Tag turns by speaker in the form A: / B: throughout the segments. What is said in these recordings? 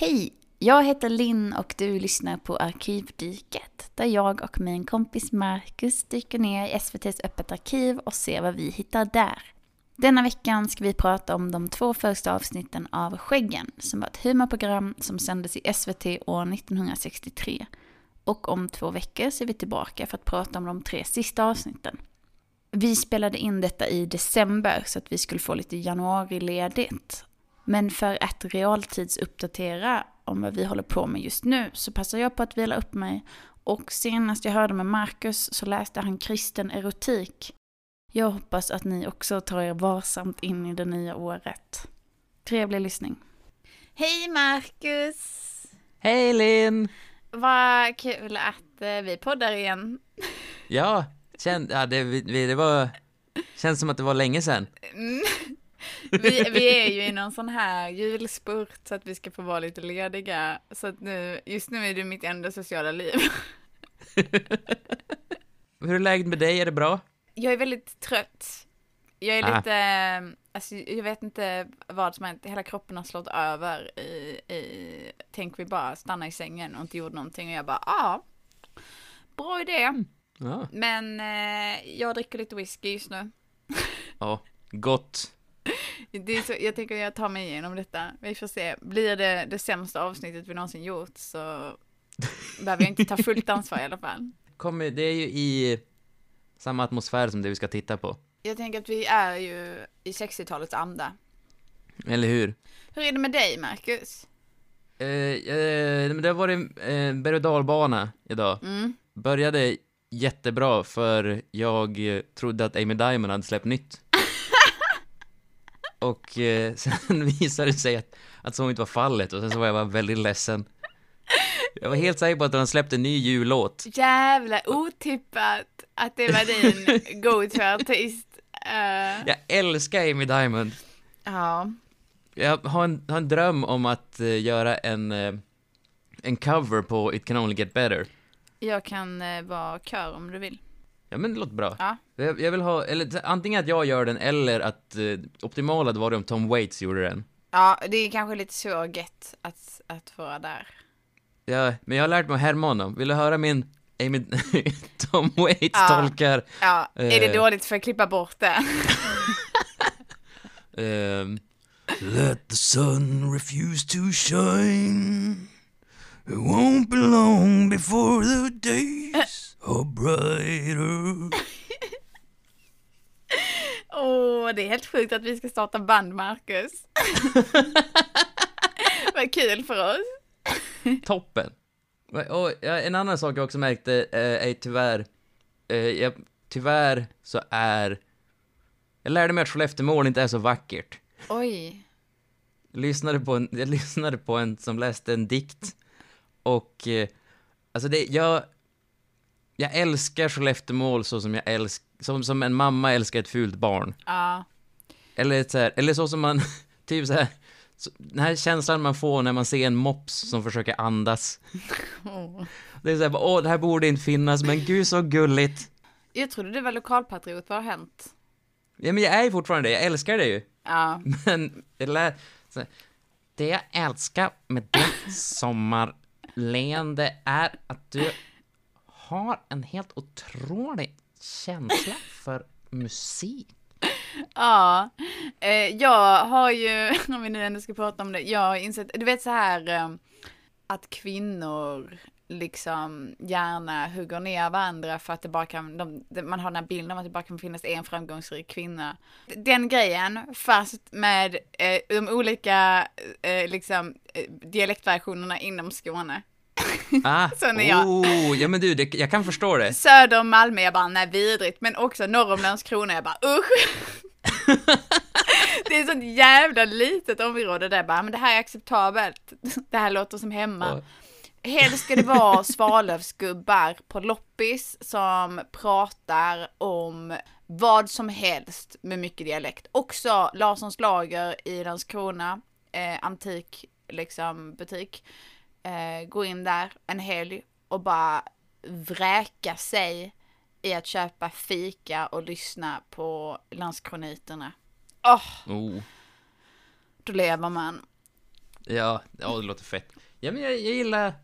A: Hej! Jag heter Linn och du lyssnar på Arkivdyket där jag och min kompis Marcus dyker ner i SVTs Öppet arkiv och ser vad vi hittar där. Denna veckan ska vi prata om de två första avsnitten av Skäggen som var ett humorprogram som sändes i SVT år 1963. Och om två veckor så är vi tillbaka för att prata om de tre sista avsnitten. Vi spelade in detta i december så att vi skulle få lite januariledigt. Men för att realtidsuppdatera om vad vi håller på med just nu så passar jag på att vila upp mig och senast jag hörde med Marcus så läste han kristen erotik. Jag hoppas att ni också tar er varsamt in i det nya året. Trevlig lyssning. Hej Marcus!
B: Hej Linn!
A: Vad kul att eh, vi poddar igen.
B: Ja, känn, ja det, vi, det var, känns som att det var länge sedan.
A: Mm. Vi, vi är ju i någon sån här julspurt så att vi ska få vara lite lediga. Så att nu, just nu är det mitt enda sociala liv.
B: Hur är läget med dig? Är det bra?
A: Jag är väldigt trött. Jag är
B: Ah.
A: lite, alltså jag vet inte vad som hänt. Hela kroppen har slått över i, i, tänk vi bara stanna i sängen och inte gjorde någonting och jag bara, ja, ah, bra idé.
B: Ja.
A: Men eh, jag dricker lite whisky just nu.
B: Ja, gott.
A: Det är så, jag tänker jag tar mig igenom detta. Vi får se. Blir det det sämsta avsnittet vi någonsin gjort så behöver jag inte ta fullt ansvar i alla fall.
B: Kommer, det är ju i samma atmosfär som det vi ska titta på.
A: Jag tänker att vi är ju i 60-talets anda.
B: Eller hur?
A: Hur är det med dig, Marcus?
B: Eh, eh, det har varit eh, berg och dalbana idag.
A: Mm.
B: Började jättebra för jag trodde att Amy Diamond hade släppt nytt. Och eh, sen visade det sig att, att så inte var fallet och sen så var jag bara väldigt ledsen. Jag var helt säker på att han släppte en ny jullåt.
A: Jävla otippat att det var din go-to-artist. Eh,
B: Jag älskar Amy Diamond.
A: ja.
B: Jag har en, har en dröm om att eh, göra en, en cover på It Can Only Get Better.
A: Jag kan uh, vara kör om du vill.
B: Ja men det låter bra.
A: Ja.
B: Jag, jag vill ha, eller antingen att jag gör den eller att eh, optimala hade varit om Tom Waits gjorde den.
A: Ja, det är kanske lite svår get att, att vara där.
B: Ja, men jag har lärt mig att härma honom. Vill du höra min Amy, Tom Waits
A: Ja.
B: tolkar
A: Ja, är det
B: Eh.
A: dåligt för att klippa bort det?
B: ehm, Let the sun refuse to shine It won't be long before the days are brighter
A: Åh, det är helt sjukt att vi ska starta band, Marcus. Vad kul för oss.
B: Toppen! Och en annan sak jag också märkte eh, är tyvärr, eh, jag, tyvärr så är, jag lärde mig att Skelleftemål inte är så vackert.
A: Oj.
B: Jag lyssnade på en, jag lyssnade på en som läste en dikt och, eh, alltså det, jag, jag älskar Skelleftemål så som jag älskar, som, som en mamma älskar ett fult barn.
A: Ja.
B: Eller så här, eller så som man, typ så här, så, den här känslan man får när man ser en mops som försöker andas.
A: Åh.
B: Det är så här, åh, det här borde inte finnas, men gud så gulligt.
A: Jag trodde du var lokalpatriot, vad har hänt?
B: Ja, men jag är ju fortfarande det, jag älskar det ju.
A: Ja.
B: Men det lär, så, det jag älskar med ditt sommarleende är att du har en helt otrolig känsla för musik.
A: Ja, eh, jag har ju, om vi nu ändå ska prata om det, jag har insett, du vet så här eh, att kvinnor liksom gärna hugger ner varandra för att det bara kan, de, man har den här bilden av att det bara kan finnas en framgångsrik kvinna. Den grejen, fast med eh, de olika eh, liksom eh, dialektversionerna inom Skåne.
B: Ah,
A: Sån är jag.
B: Oh, ja men du, det, jag kan förstå det.
A: Söder om Malmö, jag bara nej vidrigt, men också norr om Landskrona, jag bara usch. det är ett sånt jävla litet område där jag bara, men det här är acceptabelt. Det här låter som hemma.
B: Och-
A: Helst ska det vara Svalövsgubbar på loppis som pratar om vad som helst med mycket dialekt. Också Larssons lager i Landskrona, eh, antik liksom butik. Eh, gå in där en helg och bara vräka sig i att köpa fika och lyssna på Landskroniterna. Åh,
B: Oh.
A: då lever man.
B: Ja, ja det låter fett. Ja, men jag, jag gillar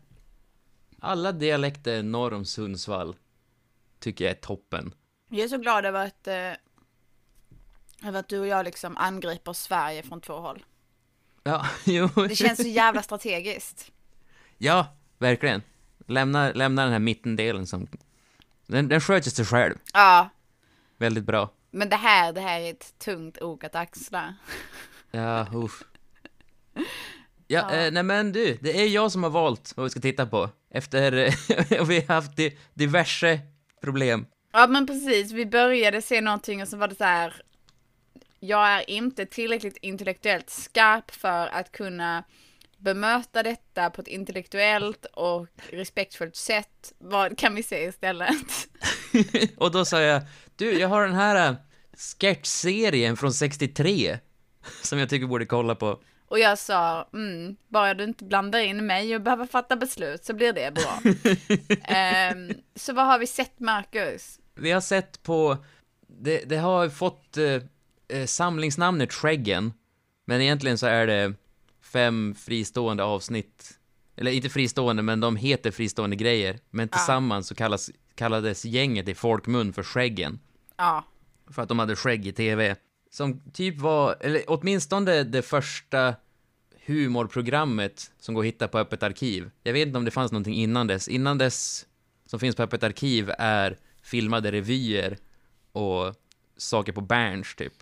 B: alla dialekter norr om Sundsvall. Tycker jag är toppen.
A: Jag är så glad över att, eh, över att du och jag liksom angriper Sverige från två håll.
B: Ja, jo.
A: Det känns så jävla strategiskt.
B: Ja, verkligen. Lämna, lämna den här mittendelen som... Den, den sköter sig själv.
A: Ja,
B: Väldigt bra.
A: men det här, det här är ett tungt ok att axla.
B: Ja, uff. Ja,
A: Ja.
B: Eh, nej men du, det är jag som har valt vad vi ska titta på. Efter, och vi har haft di- diverse problem.
A: Ja men precis, vi började se någonting och så var det så här. Jag är inte tillräckligt intellektuellt skarp för att kunna bemöta detta på ett intellektuellt och respektfullt sätt. Vad kan vi se istället?
B: och då sa jag, du, jag har den här äh, sketchserien från 63 som jag tycker vi borde kolla på.
A: Och jag sa, mm, bara du inte blandar in mig och behöver fatta beslut så blir det bra. Ehm, så vad har vi sett Marcus?
B: Vi har sett på, det, det har fått eh, eh, samlingsnamnet Skäggen, men egentligen så är det fem fristående avsnitt, eller inte fristående, men de heter fristående grejer, men tillsammans så kallas, kallades gänget i folkmun för Skäggen,
A: Ja,
B: för att de hade skägg i TV. Som typ var, eller åtminstone det första humorprogrammet som går att hitta på Öppet arkiv. Jag vet inte om det fanns någonting innan dess. Innan dess, som finns på Öppet arkiv, är filmade revyer och saker på Berns, typ.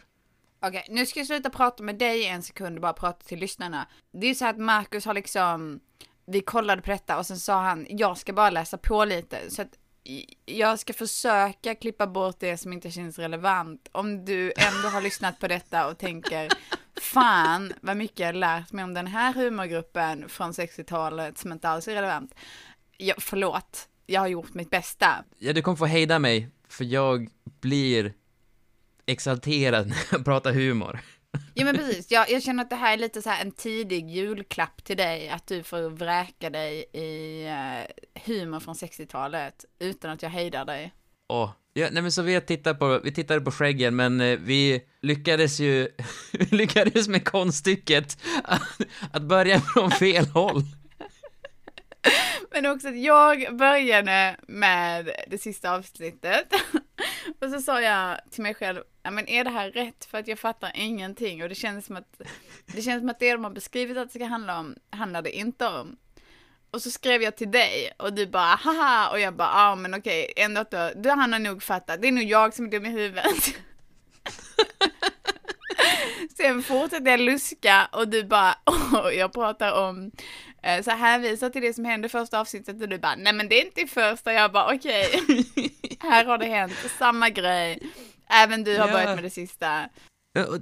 A: Okej, nu ska jag sluta prata med dig en sekund och bara prata till lyssnarna. Det är så att Marcus har liksom, vi kollade på detta och sen sa han, jag ska bara läsa på lite. Så att jag ska försöka klippa bort det som inte känns relevant. Om du ändå har lyssnat på detta och tänker, fan vad mycket jag har lärt mig om den här humorgruppen från 60-talet som inte alls är relevant. Ja, förlåt, jag har gjort mitt bästa.
B: Ja, du kommer få hejda mig, för jag blir exalterad när jag pratar humor.
A: Ja men precis, jag, jag känner att det här är lite så här en tidig julklapp till dig, att du får vräka dig i eh, humor från 60-talet utan att jag hejdar dig.
B: Åh, ja, nej men så vi tittat på, vi tittade på skäggen, men eh, vi lyckades ju, lyckades med konststycket att, att börja från fel håll.
A: Men också att jag började med det sista avsnittet och så sa jag till mig själv, ja men är det här rätt? För att jag fattar ingenting och det känns som att det känns som att det de har beskrivit att det ska handla om, handlar det inte om. Och så skrev jag till dig och du bara haha och jag bara ja ah, men okej ändå att du, du han har nog fattat, det är nog jag som är dum i huvudet. Sen fortsatte jag luska och du bara, åh, jag pratar om, så hänvisar till det som hände första avsnittet och du bara, nej men det är inte i första, jag bara okej, här har det hänt, samma grej, även du har
B: Ja.
A: börjat med det sista.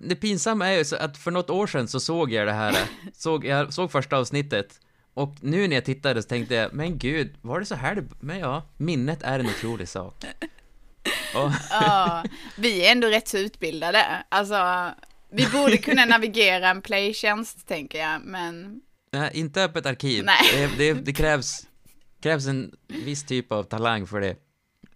B: Det pinsamma är ju att för något år sedan så såg jag det här, såg, jag såg första avsnittet, och nu när jag tittade så tänkte jag, men gud, var det så här det... Men ja, minnet är en otrolig sak. Och,
A: Ja, vi är ändå rätt så utbildade, alltså vi borde kunna navigera en playtjänst tänker jag, men
B: nej, inte öppet arkiv.
A: Nej.
B: Det, det, det krävs, krävs en viss typ av talang för det.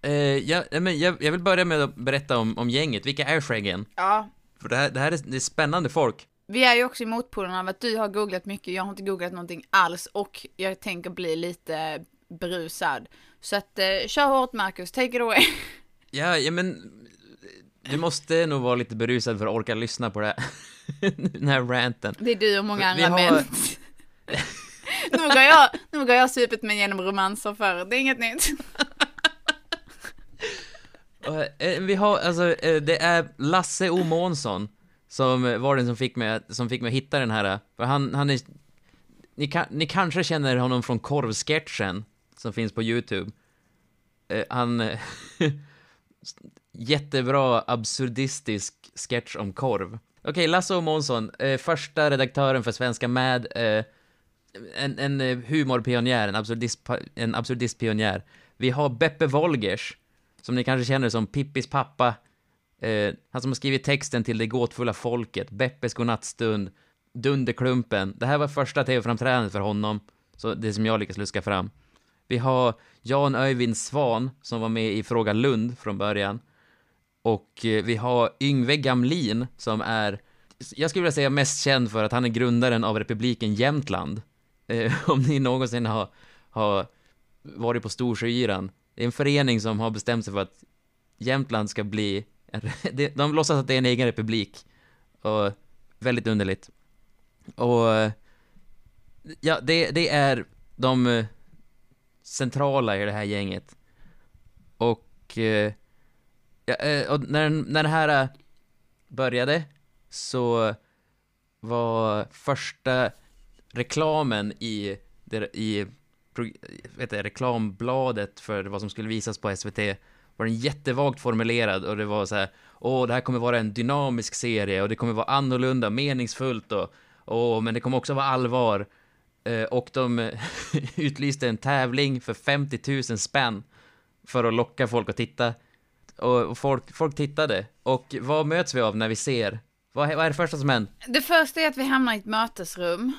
B: Eh, jag, men jag, jag vill börja med att berätta om, om gänget. Vilka är skäggen?
A: ja,
B: För det här, det här är, det är spännande folk.
A: Vi är ju också i motpolen av att du har googlat mycket, jag har inte googlat någonting alls och jag tänker bli lite berusad. Så att eh, kör hårt Marcus, take it away.
B: Ja, ja men... Du måste nog vara lite berusad för att orka lyssna på det här. Den här ranten.
A: Det är du och många andra
B: har-
A: män nog, har jag, nog har jag supit mig genom romanser förr, det är inget nytt.
B: Eh, vi har, alltså, eh, det är Lasse O. Månsson som var den som fick mig, att- som fick mig att hitta den här. För han, han är... Ni, kan, ni kanske känner honom från korvsketchen som finns på YouTube. Eh, han... jättebra absurdistisk sketch om korv. Okej, Lasse O. Månsson, första redaktören för Svenska Mad, eh, en, en eh, humorpionjär, en, absurdist, en absurdistpionjär. Vi har Beppe Wolgers, som ni kanske känner som Pippis pappa. Eh, han som har skrivit texten till Det gåtfulla folket, Beppes godnattstund, Dunderklumpen. Det här var första tv-framträdandet för honom, så det som jag lyckas luska fram. Vi har Jan Öyvind Svan, som var med i Fråga Lund från början. Och eh, vi har Yngve Gamlin, som är jag skulle vilja säga mest känd för att han är grundaren av republiken Jämtland. Eh, om ni någonsin har, har varit på Storsjöyran. Det är en förening som har bestämt sig för att Jämtland ska bli, en, de, de låtsas att det är en egen republik. Och väldigt underligt. Och ja, det, det är de eh, centrala i det här gänget. Och, eh, ja, eh, och när, när det här började så var första reklamen i, i vet jag, reklambladet för vad som skulle visas på SVT var den jättevagt formulerad och det var så här Åh, det här kommer vara en dynamisk serie och det kommer vara annorlunda, meningsfullt och Åh, men det kommer också vara allvar eh, Och de utlyste en tävling för 50 000 spänn för att locka folk att titta och och folk, folk tittade. Och vad möts vi av när vi ser? Vad, vad är det första som händer?
A: Det första är att vi hamnar i ett mötesrum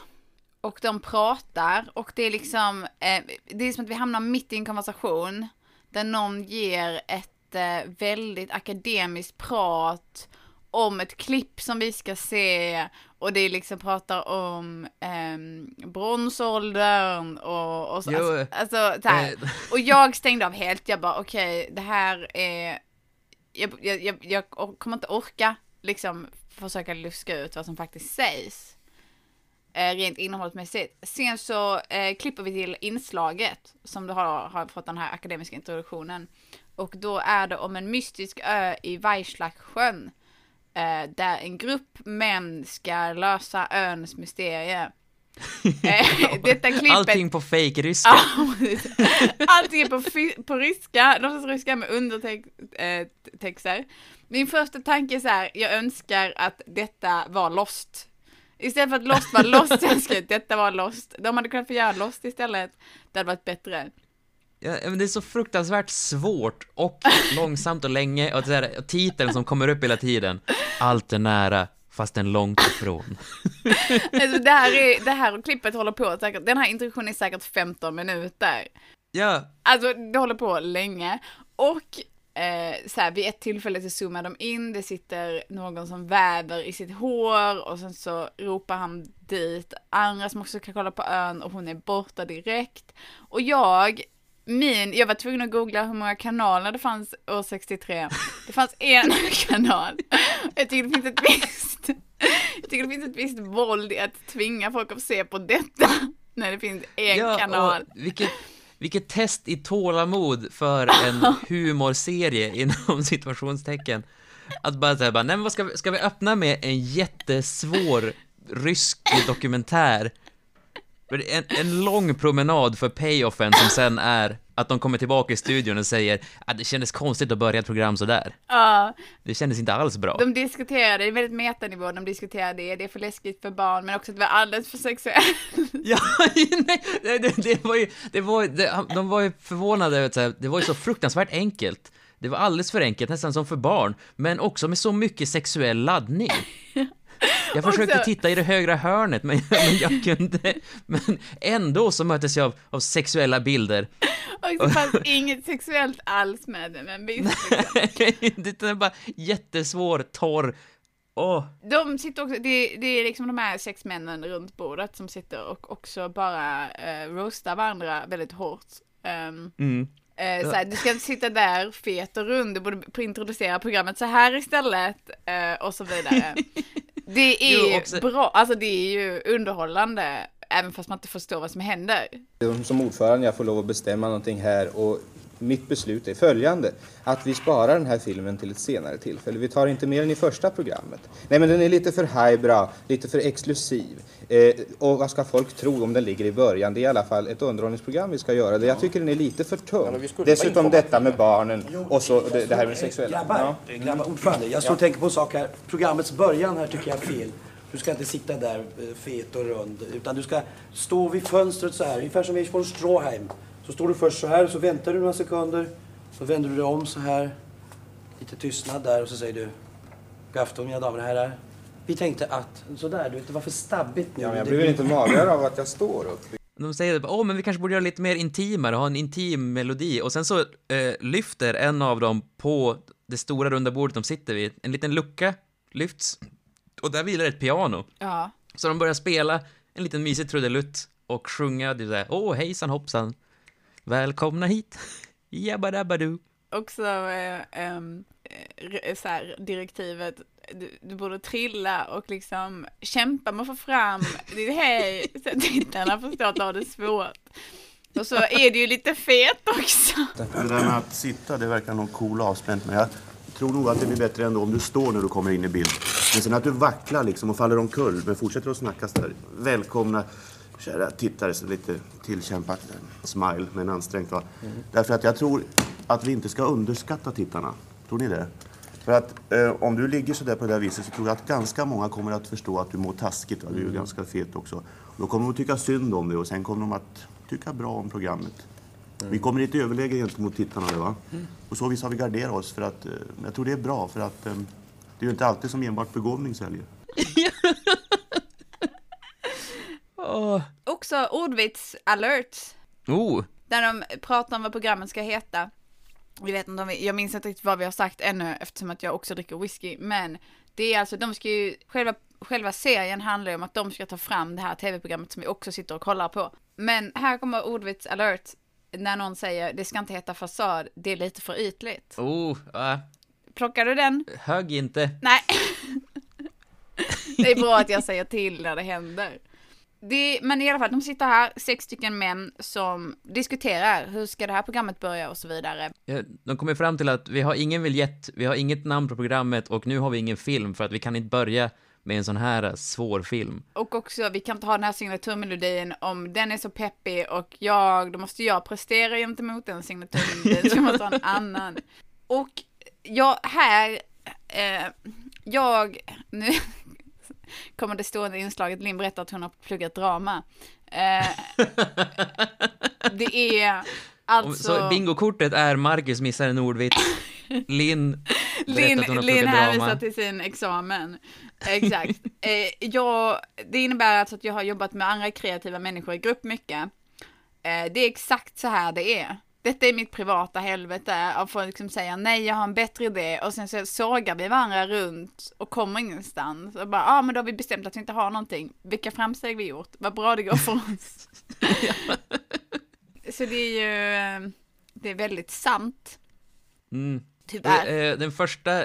A: och de pratar och det är liksom, eh, det är som att vi hamnar mitt i en konversation där någon ger ett eh, väldigt akademiskt prat om ett klipp som vi ska se och det liksom pratar om ehm, bronsåldern och, och så,
B: Jo,
A: alltså, alltså så här.
B: eh,
A: Och jag stängde av helt, jag bara okej, det här är, jag, jag, jag, jag kommer inte orka liksom försöka luska ut vad som faktiskt sägs. Eh, rent innehållsmässigt. Sen så eh, klipper vi till inslaget som du har, har fått den här akademiska introduktionen. Och då är det om en mystisk ö i Vaislaksjön. Eh, där en grupp män ska lösa öns mysterie. Eh, detta klippet...
B: Allting på fake ryska.
A: Allting är på, fy- på ryska, låtsasryska med undertexter. Min första tanke är så här, jag önskar att detta var Lost. Istället för att Lost var Lost, jag att detta var Lost. De hade kunnat få göra Lost istället. Det hade varit bättre.
B: Ja, men det är så fruktansvärt svårt och långsamt och länge och, så här, och titeln som kommer upp hela tiden. Allt är nära, fast en långt ifrån.
A: Alltså det här, är, det här klippet håller på säkert, den här introduktionen är säkert 15 minuter.
B: Ja,
A: Alltså det håller på länge. Och eh, så här, vid ett tillfälle så zoomar de in, det sitter någon som väver i sitt hår och sen så ropar han dit andra som också kan kolla på ön och hon är borta direkt. Och jag, min, jag var tvungen att googla hur många kanaler det fanns år 63. Det fanns en kanal. Jag tycker det finns ett visst, jag tycker det finns ett visst våld i att tvinga folk att se på detta. När det finns en
B: ja
A: kanal.
B: och vilket, vilket test i tålamod för en humorserie inom situationstecken. Att bara säga nej men vad ska vi, ska vi öppna med en jättesvår rysk dokumentär? En, en lång promenad för payoffen som sen är att de kommer tillbaka i studion och säger att det kändes konstigt att börja ett program sådär.
A: Ja.
B: Det kändes inte alls bra.
A: De diskuterade, det är väldigt metanivå, de diskuterade det, det är för läskigt för barn, men också att det var alldeles för sexuellt.
B: Ja, nej, det, det, var ju, det var, det, de var ju förvånade det var ju så fruktansvärt enkelt. Det var alldeles för enkelt, nästan som för barn, men också med så mycket sexuell laddning. Jag försökte
A: Också-
B: titta i det högra hörnet, men, men jag kunde, men ändå så möttes jag av, av sexuella bilder.
A: Och det fanns inget sexuellt alls med det, men visst. Liksom.
B: det är bara jättesvår, torr, åh.
A: De sitter också, det, det är liksom de här sex männen runt bordet som sitter och också bara uh, roastar varandra väldigt hårt. Um,
B: Mm.
A: eh, såhär, du ska inte sitta där fet och rund, du borde introducera programmet så här istället, eh, och så vidare. Det är
B: Jo,
A: ju
B: också-
A: bra, alltså det är ju underhållande, även fast man inte förstår vad som händer.
C: Som ordförande jag får lov att bestämma någonting här och mitt beslut är följande. Att vi sparar den här filmen till ett senare tillfälle. Vi tar inte mer än i första programmet. Nej men den är lite för highbrow, lite för exklusiv. Eh, och vad ska folk tro om den ligger i början? Det är i alla fall ett underhållningsprogram vi ska göra. Det Jag tycker den är lite för tung. Dessutom detta med barnen och så det, det här med sexuella.
D: Grabbar, grabbar, ordförande, jag står och tänker på en sak här. Programmets början här tycker jag är fel. Du ska inte sitta där eh, fet och rund, utan du ska stå vid fönstret så här, ungefär som vi på Stråheim. Så står du först så här, så väntar du några sekunder, så vänder du dig om så här, lite tystnad där och så säger du God afton mina damer och herrar. Vi tänkte att, sådär, du vet, det var för stabbigt nu.
C: Ja, men jag blir väl inte magrare av att jag står upp.
B: De säger åh men vi kanske borde göra lite mer intimare, ha en intim melodi. Och sen så eh, lyfter en av dem på det stora runda bordet de sitter vid, en liten lucka lyfts. Och där vilar ett piano.
A: Ja.
B: Så de börjar spela en liten mysig trudelutt och sjunga det där, åh hejsan hoppsan, välkomna hit, jabbadabbadu.
A: Också eh, eh, så här, direktivet, du, du borde trilla och liksom kämpa med att få fram ditt hej, så att tittarna förstår att du har det svårt. Och så är det ju lite fet också.
E: Det där med att sitta, det verkar nog cool och avspänt. Men jag tror nog att det blir bättre ändå om du står när du kommer in i bild. Men sen att du vacklar liksom och faller omkull, men fortsätter att snacka så där. Välkomna kära tittare, så lite tillkämpat smile, men ansträngt va. Därför att jag tror att vi inte ska underskatta tittarna. Tror ni det? För att eh, om du ligger så där på det där viset så tror jag att ganska många kommer att förstå att du mår taskigt. Va? Du är ju ganska fet också. Då kommer de att tycka synd om dig och sen kommer de att tycka bra om programmet. Vi kommer i ett överläge gentemot tittarna. det, Va? Och så vis har vi garderat oss. För att, eh, jag tror det är bra för att eh, det är ju inte alltid som enbart begåvning säljer.
B: Åh.
A: Också ordvits alert.
B: Oh,
A: Där de pratar om vad programmet ska heta. Vi vet inte om vi, jag minns inte riktigt vad vi har sagt ännu eftersom att jag också dricker whisky. Men det är alltså, de ska ju, själva, själva serien handlar ju om att de ska ta fram det här tv-programmet som vi också sitter och kollar på. Men här kommer ordvits alert. När någon säger det ska inte heta fasad, det är lite för ytligt.
B: oh, äh,
A: Plockar du den?
B: hög inte.
A: Nej. det är bra att jag säger till när det händer. Det, men i alla fall, de sitter här, sex stycken män som diskuterar hur ska det här programmet börja och så vidare.
B: De kommer fram till att vi har ingen biljett, vi har inget namn på programmet och nu har vi ingen film för att vi kan inte börja med en sån här eh, svår film.
A: Och också, vi kan inte ha den här signaturmelodin om den är så peppig och jag, då måste jag prestera gentemot den signaturmelodin, så jag måste ha en annan. Och jag, här, eh, jag, nu kommer det stående inslaget, Linn berättar att hon har pluggat drama. Eh, det är alltså...
B: Så bingokortet är Marcus missar en ordvits, Linn
A: Linn,
B: att hon har
A: Linn
B: pluggat
A: hänvisar till sin examen. Exakt. eh, jag, det innebär alltså att jag har jobbat med andra kreativa människor i grupp mycket. Eh, det är exakt så här det är. Detta är mitt privata helvete av folk som säger nej, jag har en bättre idé och sen så sågar vi varandra runt och kommer ingenstans. Och bara, ja ah, men då har vi bestämt att vi inte har någonting. Vilka framsteg vi gjort, vad bra det går för oss. så det är ju, eh, det är väldigt sant.
B: Mm.
A: Tyvärr.
B: Eh, Den första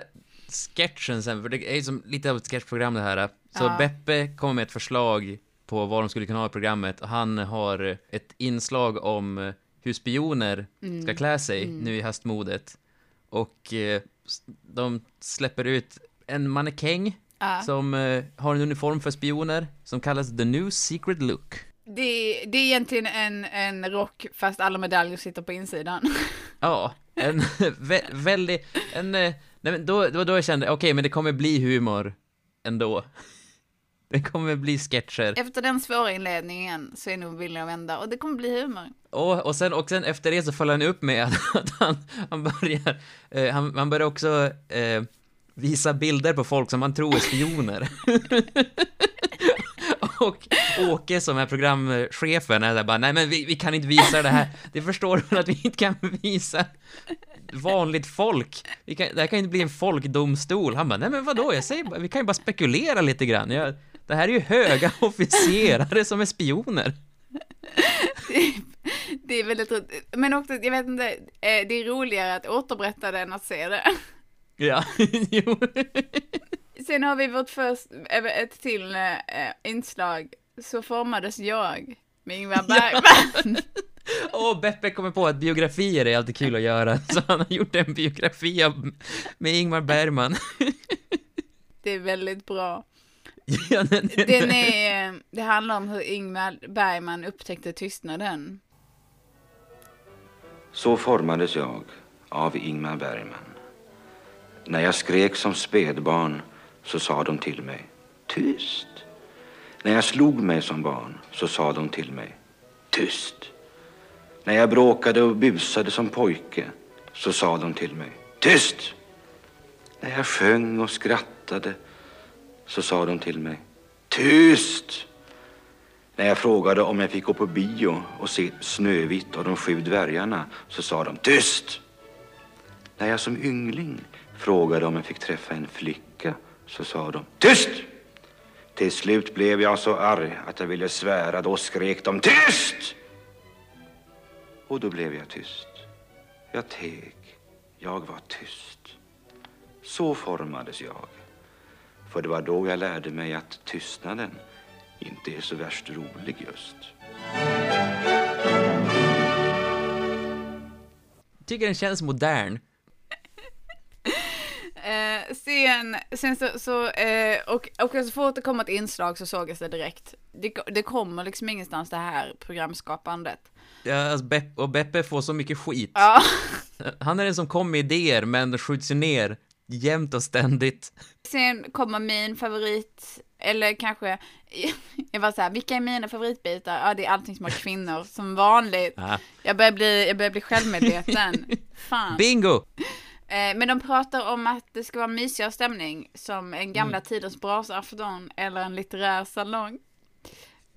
B: sketchen sen, för det är ju som lite av ett sketchprogram det här. Så
A: Ja.
B: Beppe kommer med ett förslag på vad de skulle kunna ha i programmet och han har ett inslag om eh, hur spioner
A: Mm.
B: ska klä sig nu i höstmodet. Och eh, de släpper ut en mannekäng
A: Ja.
B: som eh, har en uniform för spioner som kallas The New Secret Look.
A: Det, det är egentligen en, en rock fast alla medaljer sitter på insidan.
B: Ja, en vä- väldigt, en, eh, nej men då, det var då jag kände, okej men det kommer bli humor ändå. Det kommer bli sketcher.
A: Efter den svåra inledningen så är nog villig att vända och det kommer bli humor.
B: Och, och, sen, och sen efter det så följer han upp med att, att han, han börjar, eh, han, han börjar också eh, visa bilder på folk som han tror är spioner. och Åke som är programchefen är där bara, nej men vi, vi kan inte visa det här. Det förstår du att vi inte kan visa vanligt folk. Kan, det här kan inte bli en folkdomstol. Han bara, nej men vadå, jag säger bara, vi kan ju bara spekulera lite grann. Jag, det här är ju höga officerare som är spioner.
A: Det är väldigt roligt. Men också, jag vet inte, eh, det är roligare att återberätta det än att se det.
B: Ja, jo.
A: Sen har vi vårt först, eh, ett till eh, inslag, Så formades jag med Ingvar Bergman.
B: Och Beppe kommer på att biografier är alltid kul att göra, så han har gjort en biografi av, med Ingmar Bergman.
A: Det är väldigt bra.
B: Ja, den,
A: Den är, det handlar om hur Ingmar Bergman upptäckte tystnaden.
F: Så formades jag av Ingmar Bergman. När jag skrek som spädbarn så sa de till mig tyst. När jag slog mig som barn så sa de till mig tyst. När jag bråkade och busade som pojke så sa de till mig tyst. När jag sjöng och skrattade så sa de till mig tyst. När jag frågade om jag fick gå på bio och se Snövit och de sju dvärgarna så sa de tyst. När jag som yngling frågade om jag fick träffa en flicka så sa de tyst. Till slut blev jag så arg att jag ville svära. Då skrek de tyst! Och då blev jag tyst. Jag teg. Jag var tyst. Så formades jag. För det var då jag lärde mig att tystnaden inte är så värst rolig just.
B: Tycker den känns modern.
A: Eh, sen, sen så, så eh, och, och så fort det kom ett inslag så såg jag det direkt. Det, det kommer liksom ingenstans det här programskapandet.
B: Ja, alltså Bepp, och Beppe får så mycket skit.
A: Ja,
B: Han är den som kommer med idéer, men skjuts ju ner jämt och ständigt.
A: sen kommer min favorit, eller kanske, jag var så här, vilka är mina favoritbitar? Ja, det är allting som har kvinnor, som vanligt.
B: Ja.
A: Jag börjar bli, jag börjar bli självmedveten. Fan.
B: Bingo!
A: Eh, men de pratar om att det ska vara mysigare stämning, som en gamla tidens brasafton eller en litterär salong.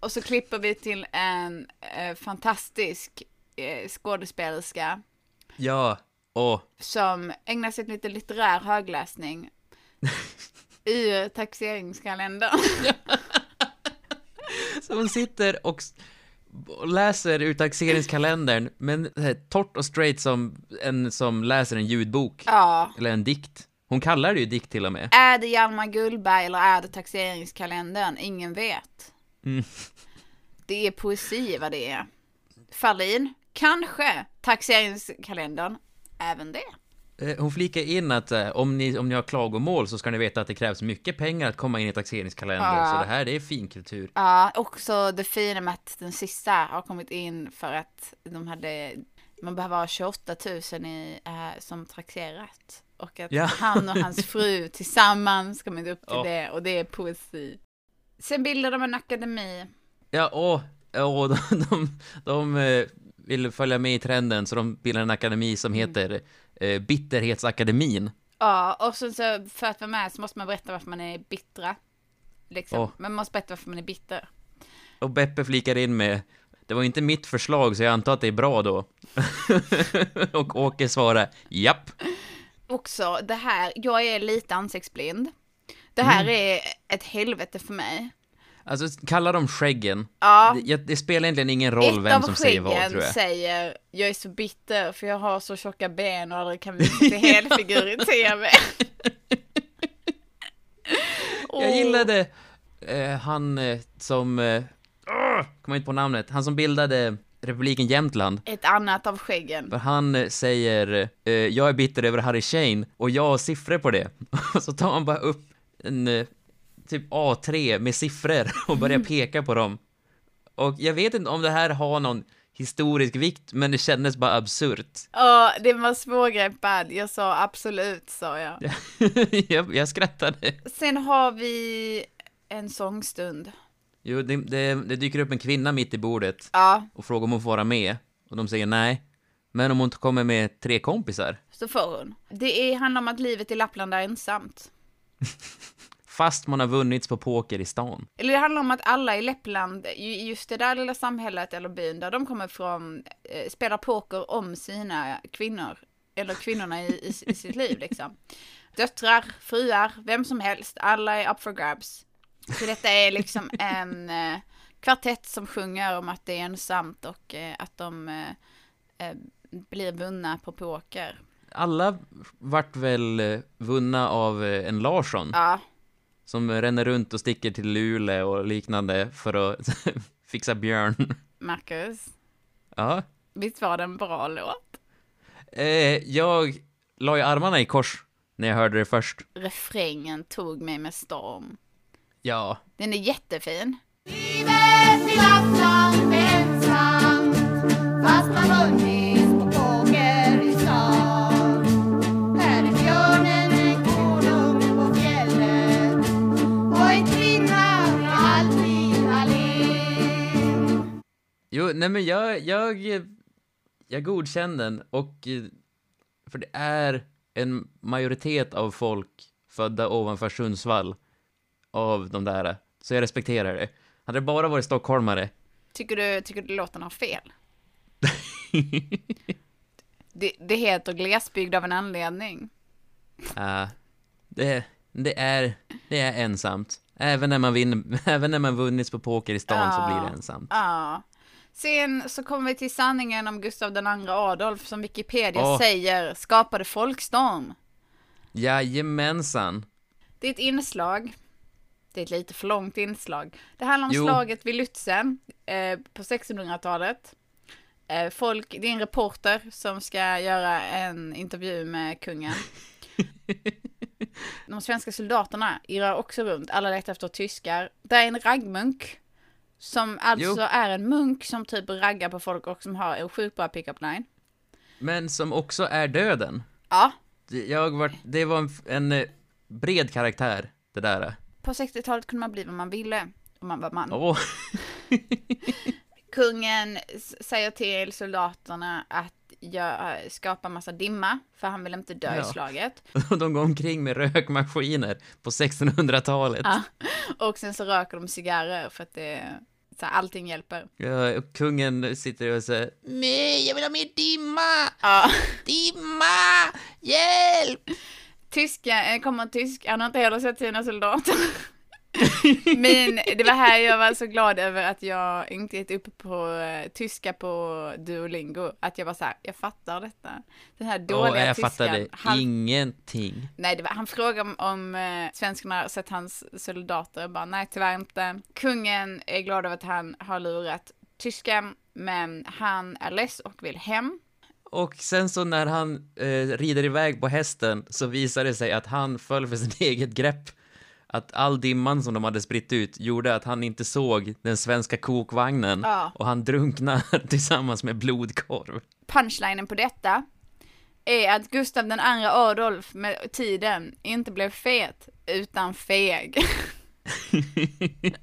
A: Och så klipper vi till en eh, fantastisk eh, skådespelerska
B: Ja, och
A: som ägnar sig åt lite litterär högläsning ur taxeringskalendern.
B: så hon sitter och, läser ur taxeringskalendern, men här, torrt och straight som en som läser en ljudbok.
A: ja.
B: Eller en dikt. Hon kallar det ju dikt till och med.
A: Är det Hjalmar Gullberg eller är det taxeringskalendern? Ingen vet.
B: Mm.
A: Det är poesi vad det är. Ferlin, kanske taxeringskalendern, även det.
B: Eh, Hon flikar in att eh, om, ni, om ni har klagomål så ska ni veta att det krävs mycket pengar att komma in i taxeringskalendern.
A: Ja.
B: Så det här, det är finkultur.
A: Ja, också det fina med att den sista har kommit in för att de hade, man behöver ha 28 000 i, eh, som taxerat. Och att
B: Ja.
A: han och hans fru tillsammans kommit upp till
B: Ja.
A: det och det är poesi. Sen bildar de en akademi.
B: Ja, och, och de, de, de eh, vill följa med i trenden så de bildar en akademi som heter eh, Bitterhetsakademin.
A: Ja, och sen så för att vara med så måste man berätta varför man är bittra. Liksom.
B: Åh.
A: Man måste berätta varför man är bitter.
B: Och Beppe flikar in med det var inte mitt förslag så jag antar att det är bra då. och Åke svarar japp.
A: Också det här, jag är lite ansiktsblind. Det här
B: Mm.
A: är ett helvete för mig.
B: Alltså kalla dem skäggen.
A: Ja.
B: Det, det spelar egentligen ingen roll
A: Ett
B: vem som säger vad
A: skäggen
B: tror jag.
A: säger jag är så bitter för jag har så tjocka ben och aldrig kan till helfigur i tv.
B: Jag gillade eh, han eh, som, eh, kommer inte på namnet, han som bildade republiken Jämtland.
A: Ett annat av skäggen.
B: För han eh, säger, eh, jag är bitter över Harry Shane och jag har siffror på det. Och så tar han bara upp en eh, typ A3 med siffror och börjar peka på dem. Och jag vet inte om det här har någon historisk vikt, men det kändes bara absurt.
A: Ja, det var svårgreppad. Jag sa absolut, sa jag.
B: jag, jag skrattade.
A: Sen har vi en sångstund.
B: Jo, det, det, det dyker upp en kvinna mitt i bordet
A: Ja,
B: och frågar om hon får vara med. Och de säger nej. Men om hon kommer med tre kompisar,
A: så får hon. Det är, handlar om att livet i Lappland är ensamt.
B: fast man har vunnits på poker i stan.
A: Eller det handlar om att alla i Lappland, i just det där lilla samhället eller byn där de kommer ifrån, eh, spelar poker om sina kvinnor. Eller kvinnorna i, i, i sitt liv liksom. Döttrar, fruar, vem som helst, alla är up for grabs. Så detta är liksom en eh, kvartett som sjunger om att det är ensamt och eh, att de eh, eh, blir vunna på poker.
B: Alla vart väl eh, vunna av eh, en Larsson
A: Ja,
B: som ränner runt och sticker till Luleå och liknande för att fixa björn.
A: Marcus.
B: Ja.
A: Visst var det en bra låt?
B: Eh, jag la ju armarna i kors när jag hörde det först.
A: Refrängen tog mig med storm.
B: Ja,
A: Den är jättefin.
G: Livet i Lappland ensamt fast man vunnit
B: jo, nej men jag, jag, jag godkände den och för det är en majoritet av folk födda ovanför Sundsvall av de där, så jag respekterar det. Hade det bara varit stockholmare,
A: Tycker du, tycker du låten har fel? det, det heter glesbygd av en anledning.
B: uh, det, det, är, det är ensamt. Även när man vinner, även när man vunnits på poker i stan så
A: Ja.
B: blir det ensamt.
A: Ja. Sen så kommer vi till sanningen om Gustav den andra Adolf som Wikipedia
B: Åh.
A: säger skapade folkstorm.
B: Jajamensan.
A: Det är ett inslag. Det är ett lite för långt inslag. Det handlar om
B: Jo.
A: slaget vid Lützen eh, på 1600-talet. Eh, folk, det är en reporter som ska göra en intervju med kungen. De svenska soldaterna irrar också runt, alla letar efter tyskar. Det är en raggmunk. Som alltså
B: Jo.
A: är en munk som typ raggar på folk och som har en sjukt bra pick-up line.
B: Men som också är döden.
A: Ja,
B: Jag var, det var en, en eh, bred karaktär, det där.
A: på 60-talet kunde man bli vad man ville. Om man var man.
B: Åh,
A: Kungen säger till soldaterna att gö- skapa massa dimma, för han vill inte dö i
B: Ja.
A: slaget.
B: och de går omkring med rökmaskiner på 1600-talet.
A: Ja. Och sen så röker de cigarrer för att det, så här, allting hjälper.
B: Ja, och kungen sitter och säger Nej, jag vill ha mer dimma!
A: Ja.
B: Dimma! Hjälp!
A: Tyska, eh, kommer en tysk, han har inte heller sett sina soldater. Men det var här jag var så glad över att jag inte gett upp på eh, tyska på Duolingo. Att jag var så här, jag fattar detta. Den här dåliga
B: Åh, jag
A: tyskan.
B: fattade
A: han,
B: ingenting.
A: Nej, var, han frågade om, om eh, svenskarna sett hans soldater. Jag bara, nej tyvärr inte. Kungen är glad över att han har lurat tysken, men han är less och vill hem.
B: Och sen så när han eh, rider iväg på hästen så visar det sig att han föll för sitt eget grepp. Att all dimman som de hade spritt ut gjorde att han inte såg den svenska kokvagnen
A: Ja.
B: och han drunknar tillsammans med blodkorv.
A: Punchlinen på detta är att Gustav den andra Adolf med tiden inte blev fet, utan feg.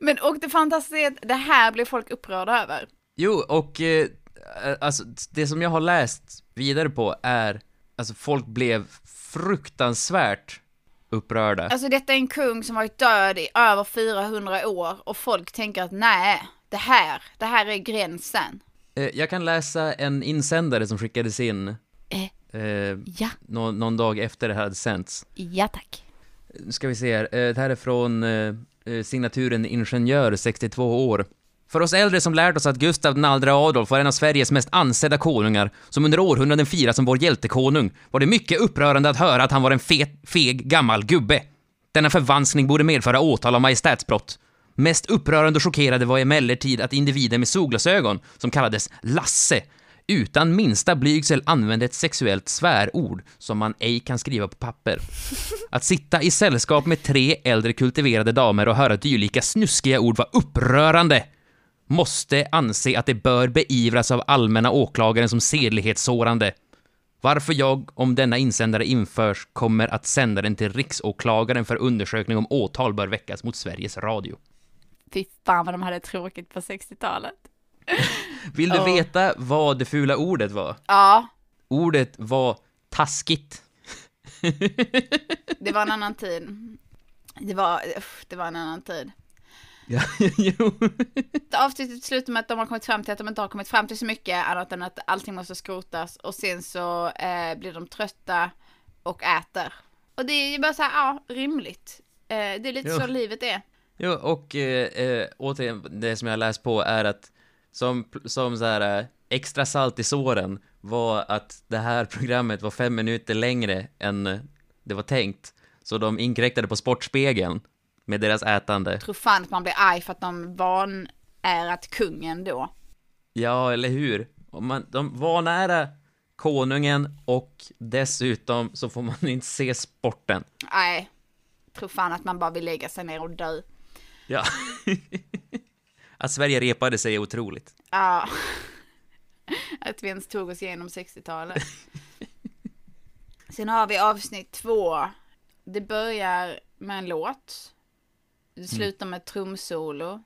A: Men och det fantastiska är att det här blir folk upprörda över.
B: Jo, och eh, alltså det som jag har läst vidare på är, alltså folk blev fruktansvärt upprörda.
A: Alltså detta är en kung som varit död i över 400 år och folk tänker att nej, det här, det här är gränsen.
B: Eh, jag kan läsa en insändare som skickades in
A: Eh,
B: eh,
A: ja,
B: nå- någon dag efter det här hade sänts.
A: ja tack.
B: Nu ska vi se här. Eh, Det här är från eh, signaturen Ingenjör, 62 år. För oss äldre som lärt oss att Gustav II Adolf var en av Sveriges mest ansedda konungar, som under århundraden firas som vår hjältekonung, var det mycket upprörande att höra att han var en fet, feg, gammal gubbe. Denna förvanskning borde medföra åtal av majestätsbrott. Mest upprörande och chockerande var emellertid att individen med solglasögon, som kallades Lasse, utan minsta blygsel använde ett sexuellt svärord som man ej kan skriva på papper. Att sitta i sällskap med tre äldre kultiverade damer och höra dylika snuskiga ord var upprörande. Måste anse att det bör beivras av allmänna åklagaren som sedlighetssårande. Varför jag, om denna insändare införs, kommer att sända den till riksåklagaren för undersökning om åtal bör väckas mot Sveriges Radio.
A: Fy fan vad de hade tråkigt på 60-talet.
B: Vill du
A: Ja.
B: veta vad det fula ordet var?
A: Ja,
B: Ordet var taskigt.
A: det var en annan tid. Det var, det var en annan tid.
B: Ja, jo.
A: Avsnittet slutar med att de har kommit fram till att de inte har kommit fram till så mycket annat än att allting måste skrotas och sen så eh, blir de trötta och äter. Och det är ju bara så här, ja, rimligt. Eh, det är lite
B: Jo.
A: så livet är.
B: Jo, och eh, eh, återigen, det som jag läst på är att som, som så här eh, extra salt i såren var att det här programmet var fem minuter längre än det var tänkt. Så de inkräktade på Sportspegeln med deras ätande.
A: Jag tror fan att man blir arg för att de vanärat kungen då.
B: Ja, eller hur? Och man, de var nära konungen och dessutom så får man inte se sporten.
A: Nej, jag tror fan att man bara vill lägga sig ner och dö.
B: Ja. att Sverige repade sig är otroligt.
A: Ja. Att vi ens tog oss igenom 60-talet. Sen har vi avsnitt två. Det börjar med en låt. Det slutar med trumsolo.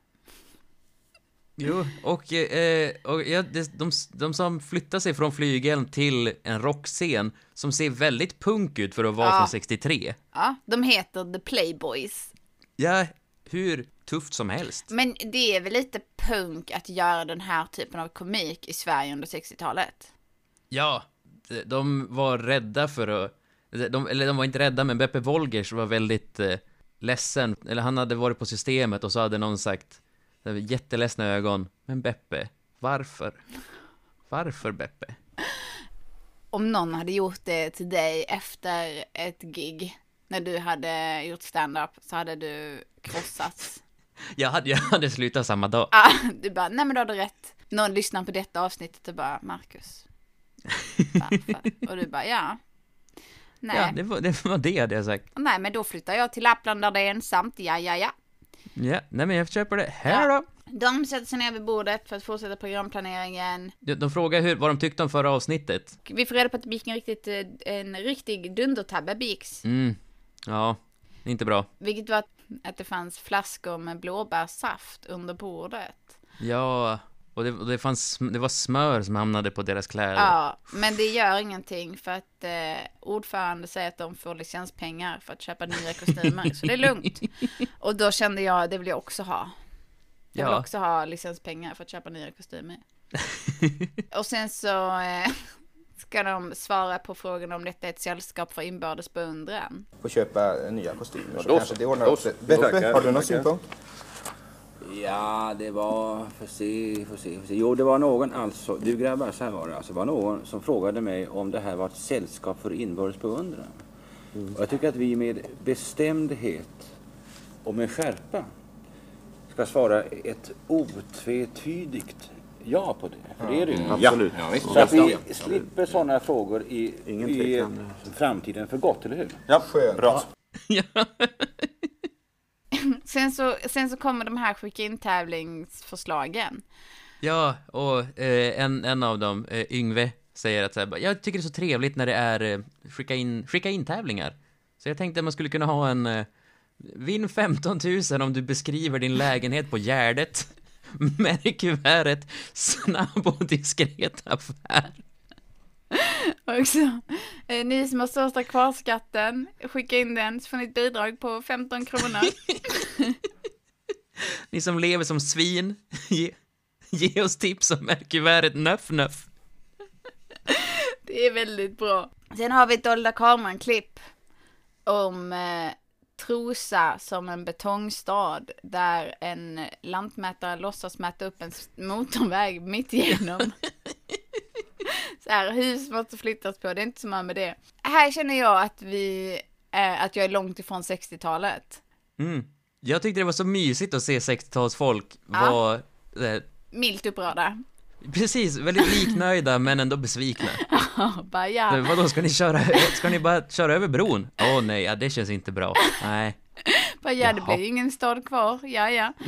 B: Jo, och, eh, och ja, det, de, de som flyttar sig från flygeln till en rockscen som ser väldigt punk ut för att vara
A: Ja.
B: från 63.
A: Ja, de heter The Playboys.
B: Ja, hur tufft som helst.
A: Men det är väl lite punk att göra den här typen av komik i Sverige under 60-talet?
B: Ja, de, de var rädda för att... De, eller de var inte rädda, men Beppe Wolgers var väldigt eh, ledsen, eller han hade varit på systemet och så hade någon sagt, jätteledsna ögon, men Beppe, varför? Varför Beppe?
A: Om någon hade gjort det till dig efter ett gig, när du hade gjort stand-up, så hade du krossats.
B: Jag hade, jag hade slutat samma dag.
A: Ah, du bara, nej men du hade rätt. Någon lyssnar på detta avsnittet och bara, Marcus, varför? Och du bara, ja. Nej.
B: Ja, det var det, var det hade jag sagt.
A: nej, men då flyttar jag till Lappland där det är ensamt, ja, ja, ja.
B: Ja, nej men jag köper det. Här
A: Ja.
B: då!
A: De sätter sig ner vid bordet för att fortsätta programplaneringen.
B: De, de frågar hur, vad de tyckte om förra avsnittet.
A: Vi får reda på att det gick en, riktigt, eh, en riktig dundertabbe Bix.
B: Mm, ja, inte bra.
A: Vilket var att, att det fanns flaskor med blåbärssaft under bordet.
B: Ja, och det, och det fanns, det var smör som hamnade på deras kläder.
A: Ja, men det gör ingenting för att eh, ordförande säger att de får licenspengar för att köpa nya kostymer. så det är lugnt. Och då kände jag, det vill jag också ha. Jag vill
B: Ja.
A: också ha licenspengar för att köpa nya kostymer. Och sen så eh, ska de svara på frågan om detta är ett sällskap för inbördes beundran.
C: Få köpa nya kostymer så
H: då
C: kanske
H: så.
C: det ordnar upp sig. Har du någon synpunkt?
I: Ja, det var... Får se, får se, får se. Jo, det var någon alltså... Du grabbar, så här var det. Alltså, det var någon som frågade mig om det här var ett sällskap för inbördes beundran. Och jag tycker att vi med bestämdhet och med skärpa ska svara ett otvetydigt ja på det. För det är det ju.
H: Absolut.
C: Ja.
I: Så att vi slipper sådana frågor i,
E: Ingen
I: i framtiden för gott, eller hur?
H: Ja,
C: Skönt.
H: bra.
B: Ja.
A: Sen så, sen så kommer de här skicka in tävlingsförslagen.
B: Ja, och eh, en, en av dem, eh, Yngve, säger att så här, jag tycker det är så trevligt när det är eh, skicka in, skicka in tävlingar. Så jag tänkte att man skulle kunna ha en eh, Vinn 15 000 om du beskriver din lägenhet på Gärdet. Med kuvertet snabb och diskret affär.
A: Också, eh, ni som har största kvarskatten, skicka in den så får ni ett bidrag på 15 kronor.
B: Ni som lever som svin, ge, ge oss tips om kuvertet nöff nöff.
A: Det är väldigt bra. Sen har vi ett dolda kameran-klipp om eh, Trosa som en betongstad där en lantmätare låtsas mäta upp en motorväg mitt igenom. Så här, hus måste flyttas på, det är inte så mycket med det. Här känner jag att vi, eh, att jag är långt ifrån 60-talet.
B: Mm. Jag tyckte det var så mysigt att se 60-talsfolk
A: Ja.
B: vara eh,
A: Milt upprörda.
B: Precis, väldigt liknöjda men ändå besvikna.
A: Bara ja.
B: Vadå, ska ni köra, ska ni bara köra över bron? Åh nej, ja, det känns inte bra. Nej.
A: Bara, ja, det blir ingen stad kvar, ja, ja.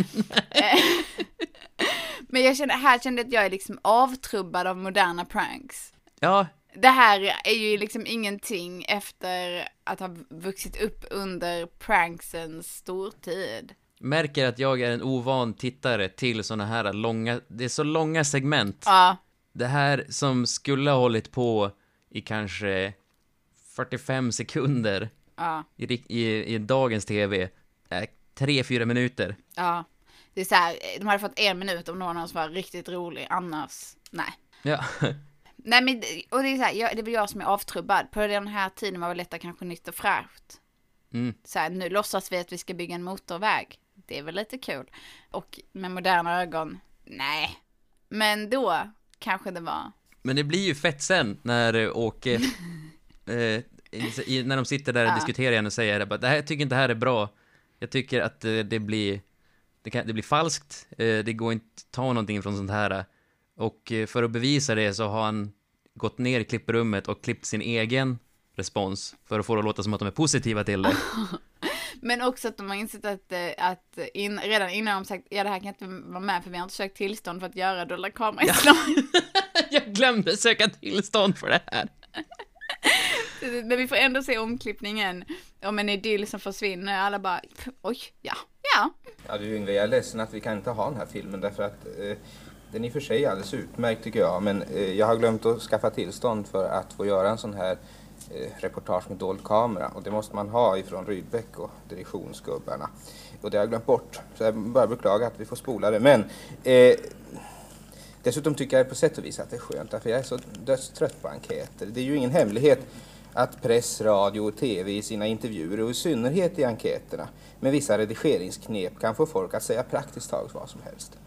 A: Men jag kände, här kände jag att jag är liksom avtrubbad av moderna pranks.
B: Ja,
A: Det här är ju liksom ingenting efter att ha vuxit upp under pranksens stortid.
B: märker att jag är en ovan tittare till såna här långa, det är så långa segment.
A: Ja,
B: Det här som skulle ha hållit på i kanske 45 sekunder
A: ja,
B: i, i, i dagens tv, är 3-4 minuter.
A: ja. Det är så här, de hade fått en minut om någon oss var riktigt rolig, annars, nej.
B: Ja,
A: Nej men, och det är så här, jag, det är väl jag som är avtrubbad. På den här tiden var väl detta kanske nytt och fräscht.
B: Mm.
A: Så här, nu låtsas vi att vi ska bygga en motorväg. Det är väl lite kul. Och med moderna ögon, nej. Men då kanske det var,
B: men det blir ju fett sen när eh, Åke, eh, när de sitter där och
A: Ja.
B: diskuterar igen och säger att det här, jag tycker inte det här är bra. Jag tycker att eh, det blir, det, kan, det blir falskt, eh, det går inte att ta någonting från sånt här. Och eh, för att bevisa det så har han gått ner i klipprummet och klippt sin egen respons för att få det att låta som att de är positiva till det.
A: Men också att de har insett att, eh, att in, redan innan de sagt ja det här kan inte vara med för vi har inte sökt tillstånd för att göra dolda kamerainslag.
B: Jag glömde söka tillstånd för det här.
A: Men vi får ändå se omklippningen om en idyll som försvinner. Alla bara oj, ja, ja.
C: Ja du Yngve, jag är ledsen att vi kan inte ha den här filmen därför att eh, den i och för sig är alldeles utmärkt tycker jag men eh, jag har glömt att skaffa tillstånd för att få göra en sån här eh, reportage med dold kamera och det måste man ha ifrån Rydbeck och direktionsgubbarna. Och det har jag glömt bort så jag bara beklaga att vi får spola det men eh, Dessutom tycker jag på sätt och vis att det är skönt därför jag är så dödstrött på enkäter. Det är ju ingen hemlighet att press, radio och tv i sina intervjuer och i synnerhet i enkäterna med vissa redigeringsknep kan få folk att säga praktiskt taget vad som helst.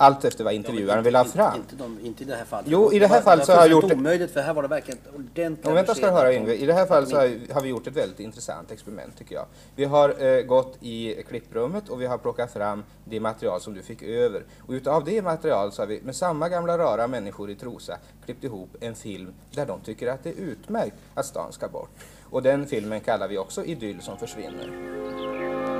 C: Allt efter vad intervjuaren vill ha fram.
D: Inte, de, inte i det här fallet.
C: Jo, i det här
D: var-
C: fallet så har jag gjort det-
D: omöjligt för här var det verkligen ordentliga
C: Och vänta ska du höra Yngve, i det här fallet så har, har vi gjort ett väldigt intressant experiment tycker jag. Vi har eh, gått i klipprummet och vi har plockat fram det material som du fick över. Och utav det material så har vi med samma gamla rara människor i Trosa klippt ihop en film där de tycker att det är utmärkt att stan ska bort. Och den filmen kallar vi också Idyll som försvinner.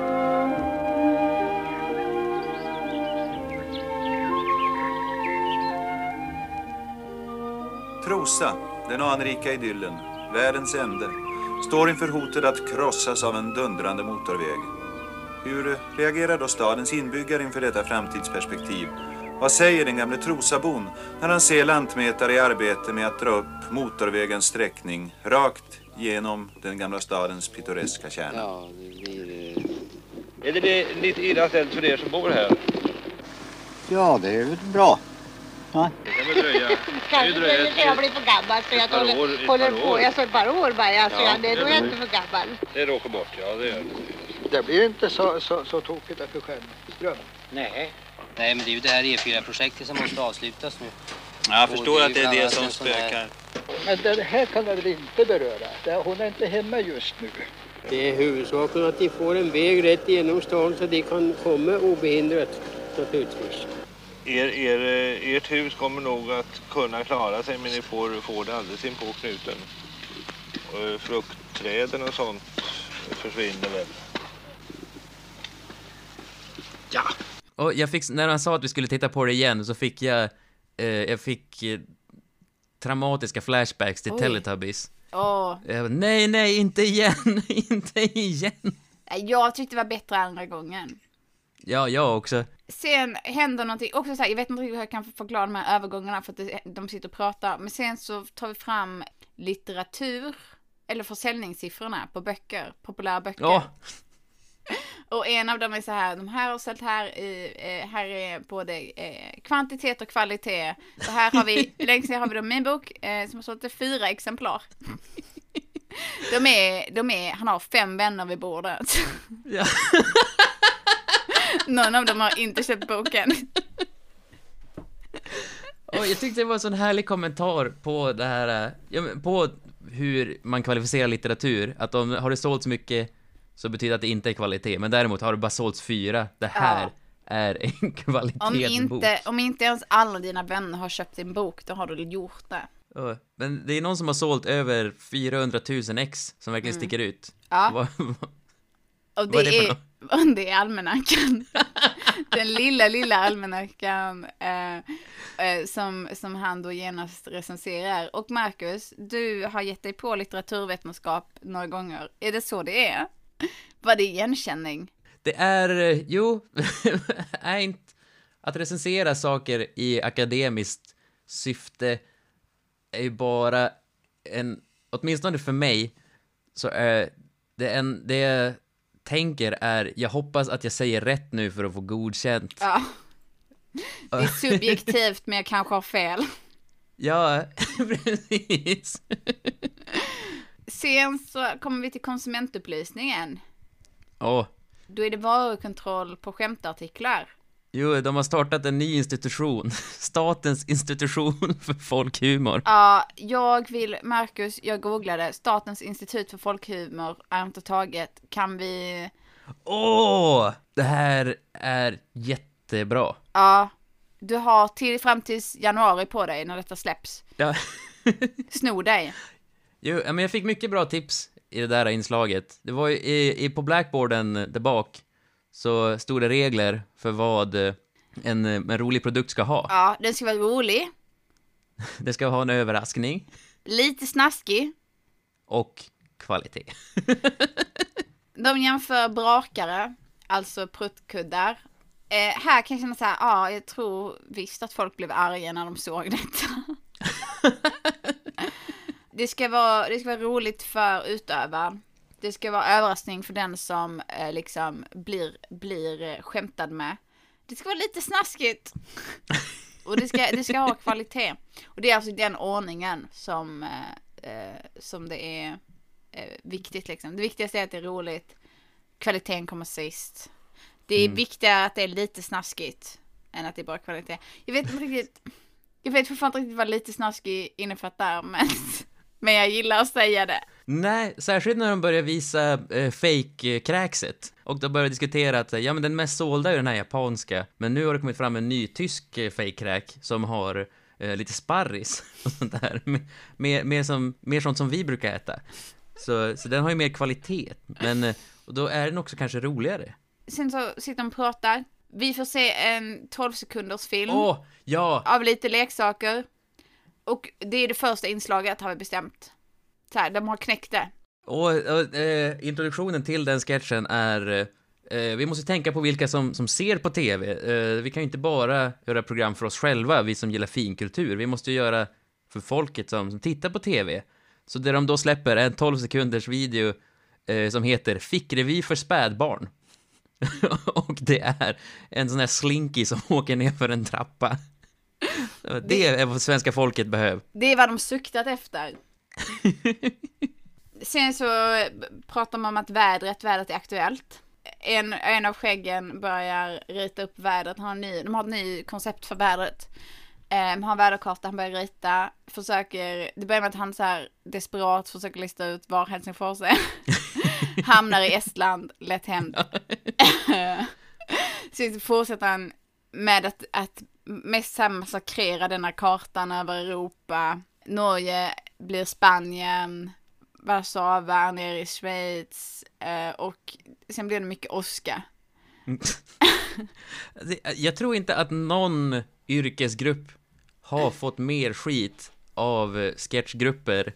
H: Trosa, den anrika idyllen, världens ände, står inför hotet att krossas av en dundrande motorväg. Hur reagerar då stadens inbyggare inför detta framtidsperspektiv? Vad säger den gamle Trosabon när han ser lantmätare i arbete med att dra upp motorvägens sträckning rakt genom den gamla stadens pittoreska kärna?
I: Ja, det blir... Är det, det lite illa ställt för er som bor här?
J: Ja, det är väl bra. Ja.
I: Det kan väl dröja...
G: Kanske
I: dröjer
G: när jag blir för gammal så jag håller,
I: år,
G: håller på. Jag sa ett par år bara. Alltså,
I: Ja,
G: ja, det är
I: det
G: då jag
I: blir-
G: inte för gammal.
I: Det råkar bort, ja det gör det.
J: Det blir inte så, så, så tokigt för Stjärnström.
K: Nej. Nej, men det är ju det här E4-projektet som måste avslutas nu.
H: Jag
K: Och
H: förstår
K: det är
H: att det är det som spökar.
J: Men det här kan jag väl inte beröra. Det- Hon är inte hemma just nu.
L: Det är huvudsaken att de får en väg rätt genom stan så de kan komma obehindrat naturligtvis.
M: Er, er, eh, ert hus kommer nog att kunna klara sig men ni får, får det alldeles in på knuten. Och eh, fruktträden och sånt försvinner väl.
B: Och jag fick, när han sa att vi skulle titta på det igen så fick jag, eh, jag fick eh, traumatiska flashbacks till
A: Oj.
B: Teletubbies. Bara, nej, nej, inte igen, inte igen.
A: jag tyckte det var bättre andra gången.
B: Ja, jag också.
A: Sen händer någonting, också så här, jag vet inte riktigt hur jag kan förklara de här övergångarna för att de sitter och pratar, men sen så tar vi fram litteratur, eller försäljningssiffrorna på böcker, populära böcker.
B: Ja,
A: Och en av dem är så här, de här har sålt här i, eh, här är både eh, kvantitet och kvalitet. Så här har vi, längst ner har vi då min bok eh, som har sålt fyra exemplar. De är, de är, han har fem vänner vid bordet.
B: Ja.
A: Någon av dem har inte köpt boken.
B: och jag tyckte det var en sån härlig kommentar på det här, på hur man kvalificerar litteratur. Att om, har det sålt så mycket så betyder det att det inte är kvalitet, men däremot har det bara sålts fyra, det här
A: Ja.
B: är en
A: Om
B: kvalitetsbok.
A: inte, om inte ens alla dina vänner har köpt din bok, då har du gjort det.
B: Men det är någon som har sålt över 400 000 ex som verkligen
A: Mm.
B: sticker ut.
A: Ja.
B: Vad-
A: Och
B: Vad är
A: det,
B: det för
A: är, det är almanackan. Den lilla, lilla almanackan eh, eh, som, som han då genast recenserar. Och Marcus, du har gett dig på litteraturvetenskap några gånger. Är det så det är? Var det igenkänning?
B: Det är, eh, jo, är inte att recensera saker i akademiskt syfte är ju bara en, åtminstone för mig, så är det en, det är tänker är, jag hoppas att jag säger rätt nu för att få godkänt.
A: Ja. Det är subjektivt, men jag kanske har fel.
B: Ja, precis.
A: Sen så kommer vi till konsumentupplysningen.
B: Åh,
A: Då är det varukontroll på skämtartiklar.
B: Jo, de har startat en ny institution. Statens institution för folkhumor.
A: Ja, jag vill, Marcus, jag googlade, Statens institut för folkhumor är inte taget. Kan vi,
B: Åh, det här är jättebra.
A: ja, du har till, fram till januari på dig när detta släpps.
B: Ja.
A: Sno dig.
B: Jo, men jag fick mycket bra tips i det där inslaget. Det var ju i, i, på blackboarden där bak så stod det regler för vad eh, en, en rolig produkt ska ha.
A: Ja, den ska vara rolig,
B: Det ska ha en överraskning
A: lite snaskig.
B: och kvalitet.
A: De jämför brakare, alltså pruttkuddar. Eh, här kan jag känna så här, ja, jag tror visst att folk blev arga när de såg detta. det, ska vara, det ska vara roligt för utövaren. Det ska vara överraskning för den som eh, liksom blir, blir eh, skämtad med. Det ska vara lite snaskigt. Och det ska, det ska ha kvalitet. Och det är alltså den ordningen som, eh, eh, som det är eh, viktigt liksom. Det viktigaste är att det är roligt. Kvaliteten kommer sist. Det är
N: Mm.
A: viktigare att det är lite snaskigt än att det är bra kvalitet. Jag vet inte riktigt. Jag vet fortfarande inte riktigt vad lite snaskig innefattar, men, men jag gillar att säga det.
B: Nej, särskilt när de börjar visa eh, fake-kräkset. Och de börjar diskutera att, eh, ja men den mest sålda är den här japanska, men nu har det kommit fram en ny tysk eh, fake-kräk som har eh, lite sparris och sånt där. Mer, mer, som, mer sånt som vi brukar äta. Så, så den har ju mer kvalitet, men eh, och då är den också kanske roligare.
A: Sen så sitter de och pratar. Vi får se en 12 sekunders film.
B: Åh, ja!
A: Av lite leksaker. Och det är det första inslaget har vi bestämt. Så här, de har knäckt det.
B: Och, och eh, introduktionen till den sketchen är eh, vi måste tänka på vilka som, som ser på TV. Eh, vi kan ju inte bara göra program för oss själva, vi som gillar finkultur. Vi måste ju göra för folket som, som tittar på TV. Så det de då släpper är en 12 sekunders video eh, som heter Fickrevy för spädbarn. och det är en sån här slinky som åker ner för en trappa. Det är vad svenska folket behöver.
A: Det är vad de suktat efter. Sen så pratar man om att vädret, vädret är aktuellt. En, en av skäggen börjar rita upp vädret, han har ny, de har ett ny koncept för vädret. Um, har en väderkarta, han börjar rita, försöker, det börjar med att han så här desperat försöker lista ut var Helsingfors är. Hamnar i Estland, lätt hänt. så fortsätter han med att, att mest här massakrera denna kartan över Europa. Norge blir Spanien, Warszawa är nere i Schweiz eh, och sen blir det mycket åska.
B: Det- Jag tror inte att någon yrkesgrupp har fått mer skit av eh, sketchgrupper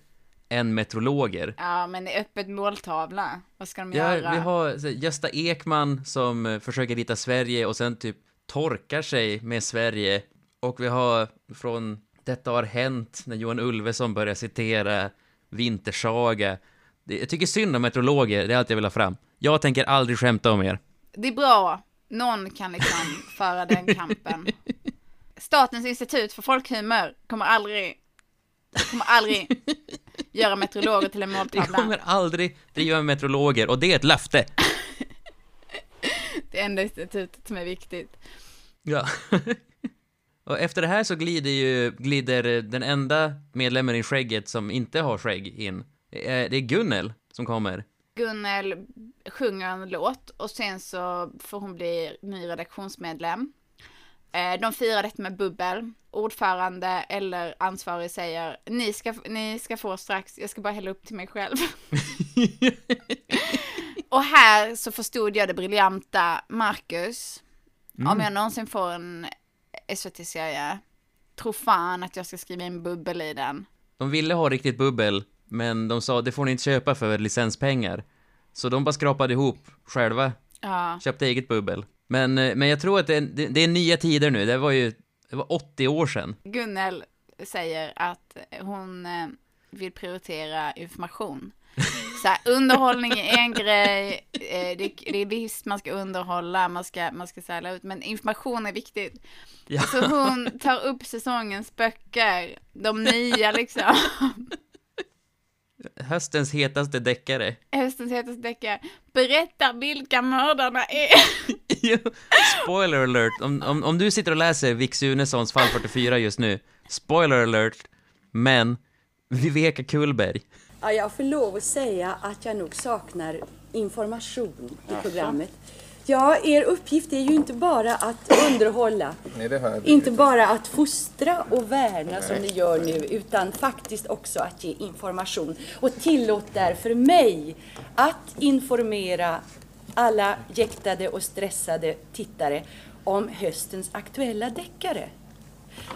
B: än meteorologer.
A: Ja, men det är öppet måltavla. Vad ska de
B: Ja,
A: göra?
B: vi har Gösta Ekman som eh, försöker rita Sverige och sen typ torkar sig med Sverige. Och vi har från Detta har hänt när Johan Ulveson börjar citera Vintersaga. Det, jag tycker synd om meteorologer, det är allt jag vill ha fram. Jag tänker aldrig skämta om er.
A: Det är bra. Någon kan liksom föra den kampen. Statens institut för folkhumor kommer aldrig, kommer aldrig göra meteorologer till en
B: Vi
A: måltavla.
B: kommer aldrig driva meteorologer och det är ett löfte.
A: Det enda institutet som är viktigt.
B: Ja. och efter det här så glider ju, glider den enda medlemmen i skägget som inte har skägg in. Det är, Gunnel som kommer.
A: Gunnel sjunger en låt och sen så får hon bli ny redaktionsmedlem. Eh, De firar detta med bubbel. Ordförande eller ansvarig säger ni ska, ni ska få strax, jag ska bara hälla upp till mig själv. och här så förstod jag det briljanta Marcus. Om
N: Mm.
A: jag någonsin får en SVT-serie, tro fan att jag ska skriva in bubbel i den.
B: De ville ha riktigt bubbel, men de sa det får ni inte köpa för licenspengar. Så de bara skrapade ihop själva,
A: Ja.
B: köpte eget bubbel. Men, eh, men jag tror att det är, det, det är nya tider nu, det var ju det var 80 år sedan.
A: Gunnel säger att hon eh, vill prioritera information. Så här, underhållning är en grej, eh, det, det är visst man ska underhålla, man ska, man ska sälja ut, men information är viktigt.
B: Ja.
A: Så hon tar upp säsongens böcker, de nya liksom,
B: Höstens hetaste deckare.
A: höstens hetaste deckare, berättar vilka mördarna är.
B: Spoiler alert, om, om, om du sitter och läser Vic Sunessons fall 44 just nu, spoiler alert, men Viveka Kullberg.
O: Ja, jag får lov att säga att jag nog saknar information i programmet. Ja, er uppgift är ju inte bara att underhålla,
C: Nej, det
O: inte bara att fostra och värna som ni gör nu, utan faktiskt också att ge information. Och tillåt därför mig att informera alla jäktade och stressade tittare om höstens aktuella deckare.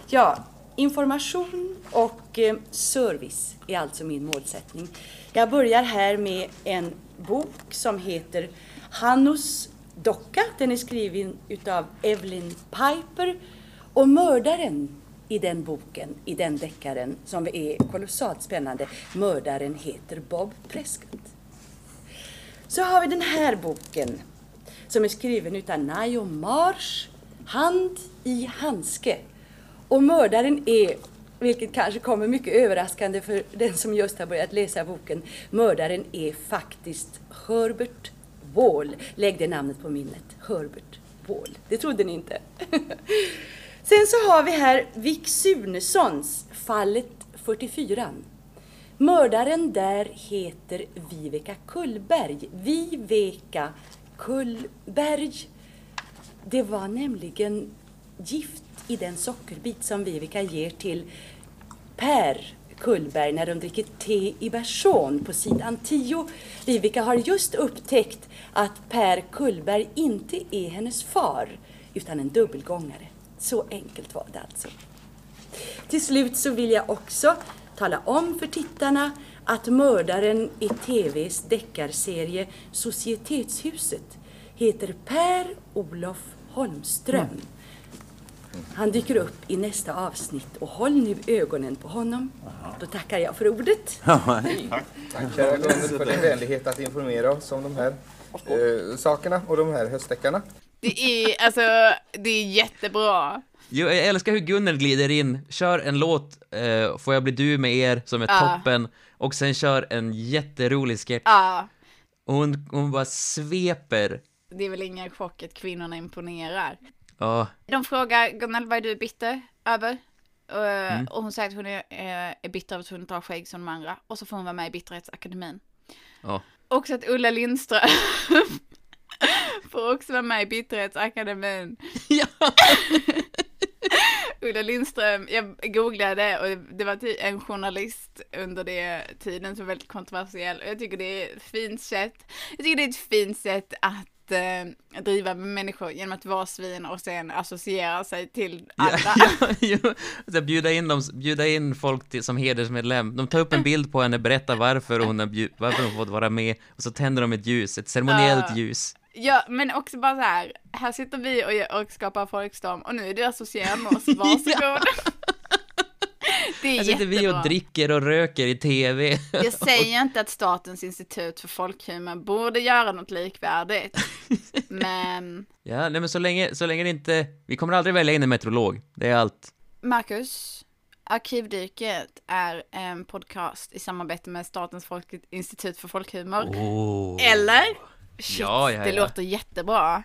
O: Ja, information och eh, service är alltså min målsättning. Jag börjar här med en bok som heter Hannus docka. Den är skriven utav Evelyn Piper. Och mördaren i den boken, i den deckaren, som är kolossalt spännande, mördaren heter Bob Prescott. Så har vi den här boken som är skriven utav Nayo Marsh, Hand i handske. Och mördaren är vilket kanske kommer mycket överraskande för den som just har börjat läsa boken. Mördaren är faktiskt Herbert Wall. Lägg det namnet på minnet. Herbert Wall. Det trodde ni inte. Sen så har vi här Vic Sunessons Fallet 44. Mördaren där heter Viveka Kullberg. Viveka Kullberg. Det var nämligen gift i den sockerbit som Viveka ger till Per Kullberg när de dricker te i Bersån på sidan 10. Viveka har just upptäckt att Per Kullberg inte är hennes far utan en dubbelgångare. Så enkelt var det alltså. Till slut så vill jag också tala om för tittarna att mördaren i TVs deckarserie Societetshuset heter Per Olof Holmström. Mm. Han dyker upp i nästa avsnitt och håll nu ögonen på honom. Då tackar jag för ordet.
C: Tack kära Gunnel för din vänlighet att informera oss om de här eh, sakerna och de här höstdäckarna.
A: Det är, alltså, det är jättebra.
B: Jo, jag älskar hur Gunnel glider in, kör en låt, eh, Får jag bli du med er, som är
A: Ja.
B: toppen, och sen kör en jätterolig sketch.
A: Ja,
B: Och hon, hon bara sveper.
A: det är väl ingen chock att kvinnorna imponerar.
B: Ja,
A: De frågar Gunnel, vad är du bitter över? Och,
B: Mm.
A: och hon säger att hon är, eh, är bitter över att hon inte har skägg som de andra. Och så får hon vara med i Bitterhetsakademin.
B: ja.
A: Också att Ulla Lindström får också vara med i Bitterhetsakademin. Ja. Ulla Lindström, jag googlade och det var en journalist under det tiden som var väldigt kontroversiell. Och jag tycker det är ett fint sätt. Jag tycker det är ett fint sätt att eh, driva med människor genom att vara svin och sen associera sig till alla.
B: Ja, jo. Så bjuda, in dem, bjuda in folk till, som hedersmedlem. De tar upp en bild på henne, berättar varför hon har, varför hon fått vara med, och så tänder de ett ljus, ett ceremoniellt
A: Ja.
B: ljus.
A: Ja, men också bara så här, här sitter vi och, och skapar folkstorm och nu är du associerad med oss, varsågod. Det är
B: Här sitter vi och dricker och röker i TV.
A: Jag säger inte att Statens institut för folkhumor borde göra något likvärdigt, men
B: Ja, nej men så länge, så länge det inte, vi kommer aldrig välja in en meteorolog, det är allt.
A: Marcus, Arkivdyket är en podcast i samarbete med Statens folk institut för folkhumor.
B: Oh.
A: Eller? Shit,
B: Ja, ja,
A: det
B: ja.
A: låter jättebra.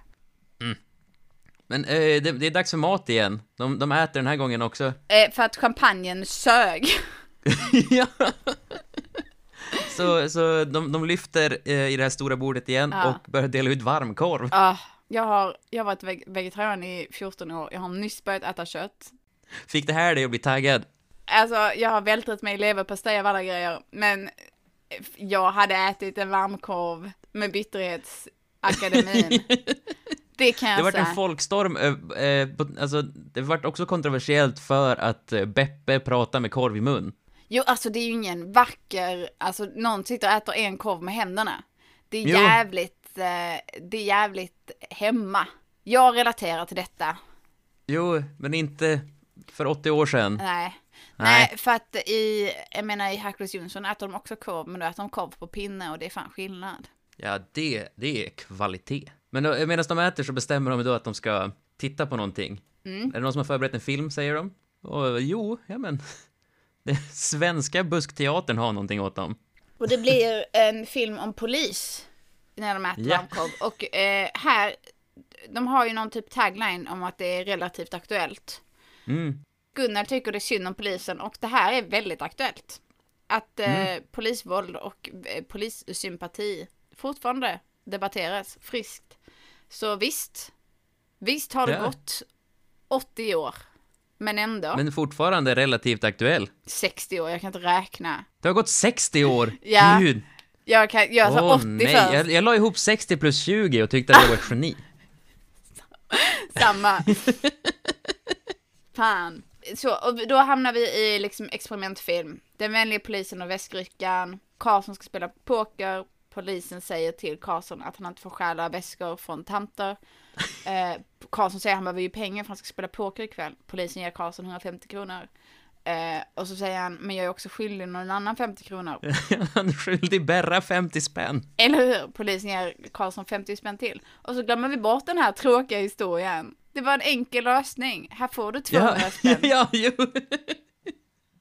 B: Men eh, det, det är dags för mat igen. De, de äter den här gången också.
A: Eh, för att champagnen sög.
B: Så, så de, de lyfter eh, i det här stora bordet igen
A: Ja.
B: och börjar dela ut varmkorv.
A: Ah, jag, har, jag har varit veg- vegetarian i 14 år, jag har nyss börjat äta kött.
B: Fick det här dig att bli taggad?
A: Alltså, jag har vältrat mig i leverpastej av alla grejer, men jag hade ätit en varmkorv med bitterhetsakademin. det kan jag
B: Det vart en folkstorm, eh, eh, alltså det vart också kontroversiellt för att eh, Beppe pratar med korv i mun.
A: Jo, alltså det är ju ingen vacker, alltså någon sitter och äter en korv med händerna. Det är
B: Jo.
A: jävligt, eh, det är jävligt hemma. Jag relaterar till detta.
B: Jo, men inte för 80 år sedan.
A: Nej.
B: Nej.
A: Nej, för att i, jag menar i Hercules Jonsson äter de också korv, men då äter de korv på pinne och det är fan skillnad.
B: Ja, det, det är kvalitet. Men då, medan de äter så bestämmer de då att de ska titta på någonting.
A: Mm.
B: Är det någon som har förberett en film, säger de? Och jo, ja men. Det, svenska buskteatern har någonting åt dem.
A: Och det blir en film om polis när de äter
B: Ja.
A: varmkorv. Och eh, här, de har ju någon typ tagline om att det är relativt aktuellt.
B: Mm.
A: Gunnar tycker det är synd om polisen och det här är väldigt aktuellt. Att eh,
B: Mm.
A: polisvåld och eh, polissympati fortfarande debatteras friskt. Så visst, visst har det
B: Ja.
A: gått 80 år. Men ändå,
B: Men fortfarande relativt aktuell.
A: 60 år, jag kan inte räkna.
B: Det har gått 60 år!
A: Ja.
B: Gud!
A: Jag, kan, jag sa
B: Åh,
A: 80
B: nej.
A: först.
B: Jag, jag la ihop 60 plus 20 och tyckte att jag var ett geni.
A: Samma. Fan. Så, och då hamnar vi i liksom experimentfilm. Den vänliga polisen och väskryckaren. Karlsson ska spela poker. Polisen säger till Karlsson att han inte får stjäla väskor från tanter. Eh, Karlsson säger att han behöver ju pengar för att han ska spela poker ikväll. Polisen ger Karlsson 150 kronor. Eh, och så säger han, men jag är också skyldig någon annan 50 kronor.
B: Han är skyldig Berra 50 spänn.
A: Eller hur? Polisen ger Karlsson 50 spänn till. Och så glömmer vi bort den här tråkiga historien. Det var en enkel lösning. Här får du 200
B: Ja,
A: spänn.
B: ja, jo.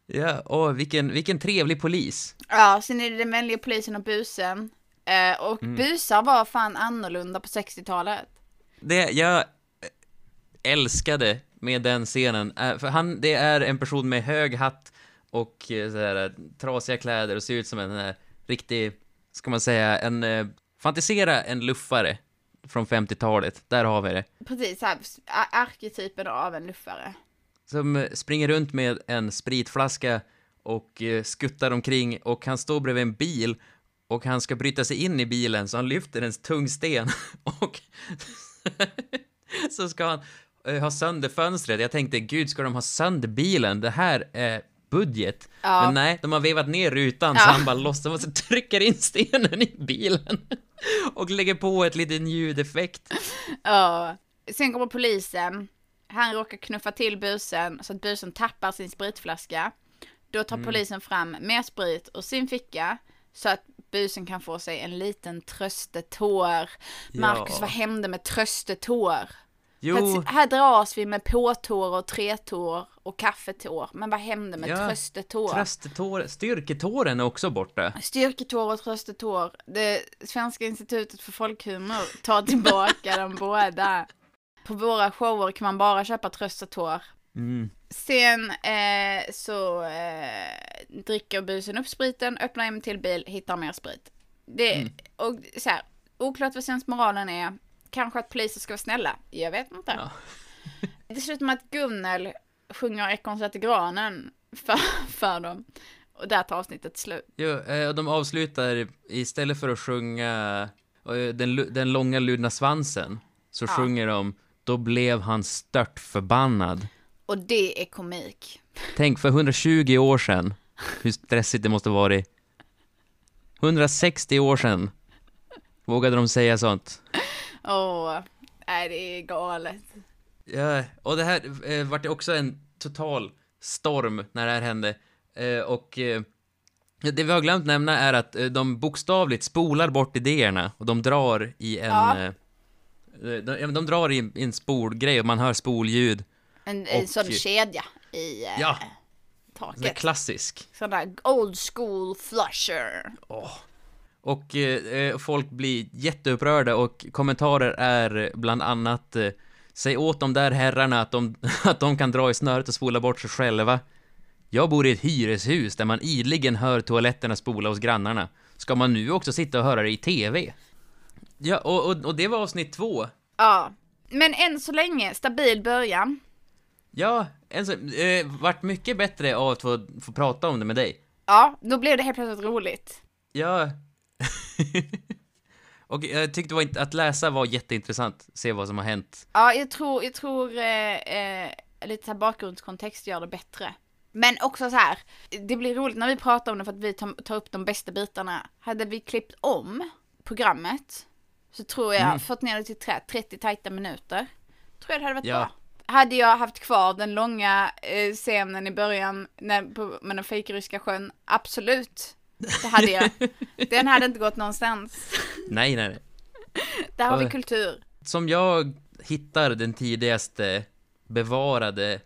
B: Ja, och vilken, vilken trevlig polis.
A: Ja, sen är det den vänliga polisen och busen. Eh, och
B: Mm.
A: busar var fan annorlunda på 60-talet.
B: Det jag älskade med den scenen, är, för han, det är en person med hög hatt och eh, så här, trasiga kläder och ser ut som en eh, riktig, ska man säga, en, eh, fantisera en luffare från 50-talet, där har vi det.
A: Precis, här, ar- arketypen av en luffare.
B: Som eh, springer runt med en spritflaska och eh, skuttar omkring och han står bredvid en bil och han ska bryta sig in i bilen så han lyfter en tung sten och så ska han eh, ha sönder fönstret. Jag tänkte, gud, ska de ha sönder bilen? Det här är budget.
A: Ja.
B: Men nej, de har vevat ner rutan så
A: Ja.
B: han bara låtsas och trycker in stenen i bilen och lägger på ett litet ljudeffekt.
A: Ja. Sen kommer polisen. Han råkar knuffa till busen så att busen tappar sin spritflaska. Då tar
B: Mm.
A: polisen fram mer sprit ur sin ficka så att busen kan få sig en liten tröstetår. Marcus,
B: Ja.
A: vad hände med tröstetår?
B: Jo.
A: Här, här dras vi med påtår och tretår och kaffetår. Men vad hände med
B: Ja,
A: tröstetår?
B: Tröstetår, styrketåren är också borta.
A: Styrketår och tröstetår. Det Svenska institutet för folkhumor tar tillbaka dem båda. På våra shower kan man bara köpa tröstetår.
B: Mm.
A: Sen eh, så eh, dricker busen upp spriten, öppnar en till bil, hittar mer sprit. Det,
B: Mm.
A: och så här, oklart vad sensmoralen är. Kanske att poliser ska vara snälla. Jag vet inte. Det slutar med att Gunnel sjunger Ekorns till granen för, för dem. Och där tar avsnittet slut.
B: Jo, eh, och de avslutar istället för att sjunga eh, den, den långa ludna svansen, så
A: Ja.
B: sjunger de Då blev han stört förbannad.
A: Och det är komik.
B: Tänk, för 120 år sedan, hur stressigt det måste varit. 160 år sedan vågade de säga sånt.
A: Åh, nej det är galet.
B: Ja, och det här eh, vart det också en total storm när det här hände. Eh, och eh, det vi har glömt nämna är att eh, de bokstavligt spolar bort idéerna och de drar i en...
A: Ja.
B: Eh, de, de drar i en spolgrej och man hör spolljud.
A: En, en sån kedja i eh,
B: Ja, det är
A: taket.
B: klassisk.
A: Sån där old school flusher.
B: Och eh, folk blir jätteupprörda och kommentarer är bland annat eh, Säg åt de där herrarna att de, att de kan dra i snöret och spola bort sig själva. Jag bor i ett hyreshus där man idligen hör toaletterna spola hos grannarna. Ska man nu också sitta och höra det i TV? Ja, och, och, och det var avsnitt två.
A: Ja, men än så länge stabil början.
B: Ja, en så, eh, vart mycket bättre av att få, få prata om det med dig.
A: Ja, då blev det helt plötsligt roligt.
B: Ja. och jag tyckte det var inte, att läsa var jätteintressant, se vad som har hänt.
A: Ja, jag tror, jag tror eh, eh, lite så här bakgrundskontext gör det bättre. Men också så här, det blir roligt när vi pratar om det för att vi tar, tar upp de bästa bitarna. Hade vi klippt om programmet så tror jag,
B: Mm.
A: fått ner det till tre- 30 tajta minuter. Tror jag det hade varit
B: Ja.
A: bra. Hade jag haft kvar den långa eh, scenen i början när, på, med den fejkryska sjön, absolut. Det hade jag. Den hade inte gått någonstans.
B: Nej, nej, nej.
A: Där har vi kultur.
B: Som jag hittar den tidigaste bevarade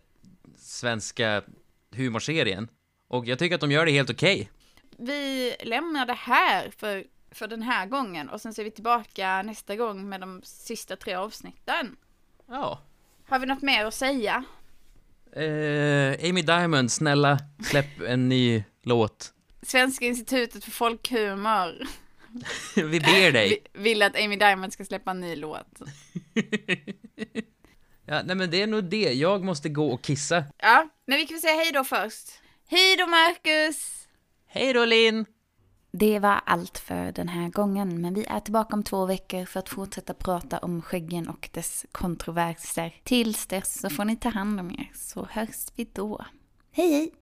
B: svenska humorserien. Och jag tycker att de gör det helt okej.
A: Vi lämnar det här för, för den här gången och sen så är vi tillbaka nästa gång med de sista tre avsnitten.
B: Ja.
A: Har vi något mer att säga?
B: Eh, Amy Diamond, snälla, släpp en ny låt.
A: Svenska institutet för folkhumor
B: Vi ber dig.
A: vi- vill att Amy Diamond ska släppa en ny låt.
B: Ja, nej men det är nog det. Jag måste gå och kissa.
A: Ja, men vi kan väl säga hej då först. Hej då Marcus!
B: Hej då Linn!
A: Det var allt för den här gången, men vi är tillbaka om två veckor för att fortsätta prata om skäggen och dess kontroverser. Tills dess så får ni ta hand om er, så hörs vi då. Hej hej!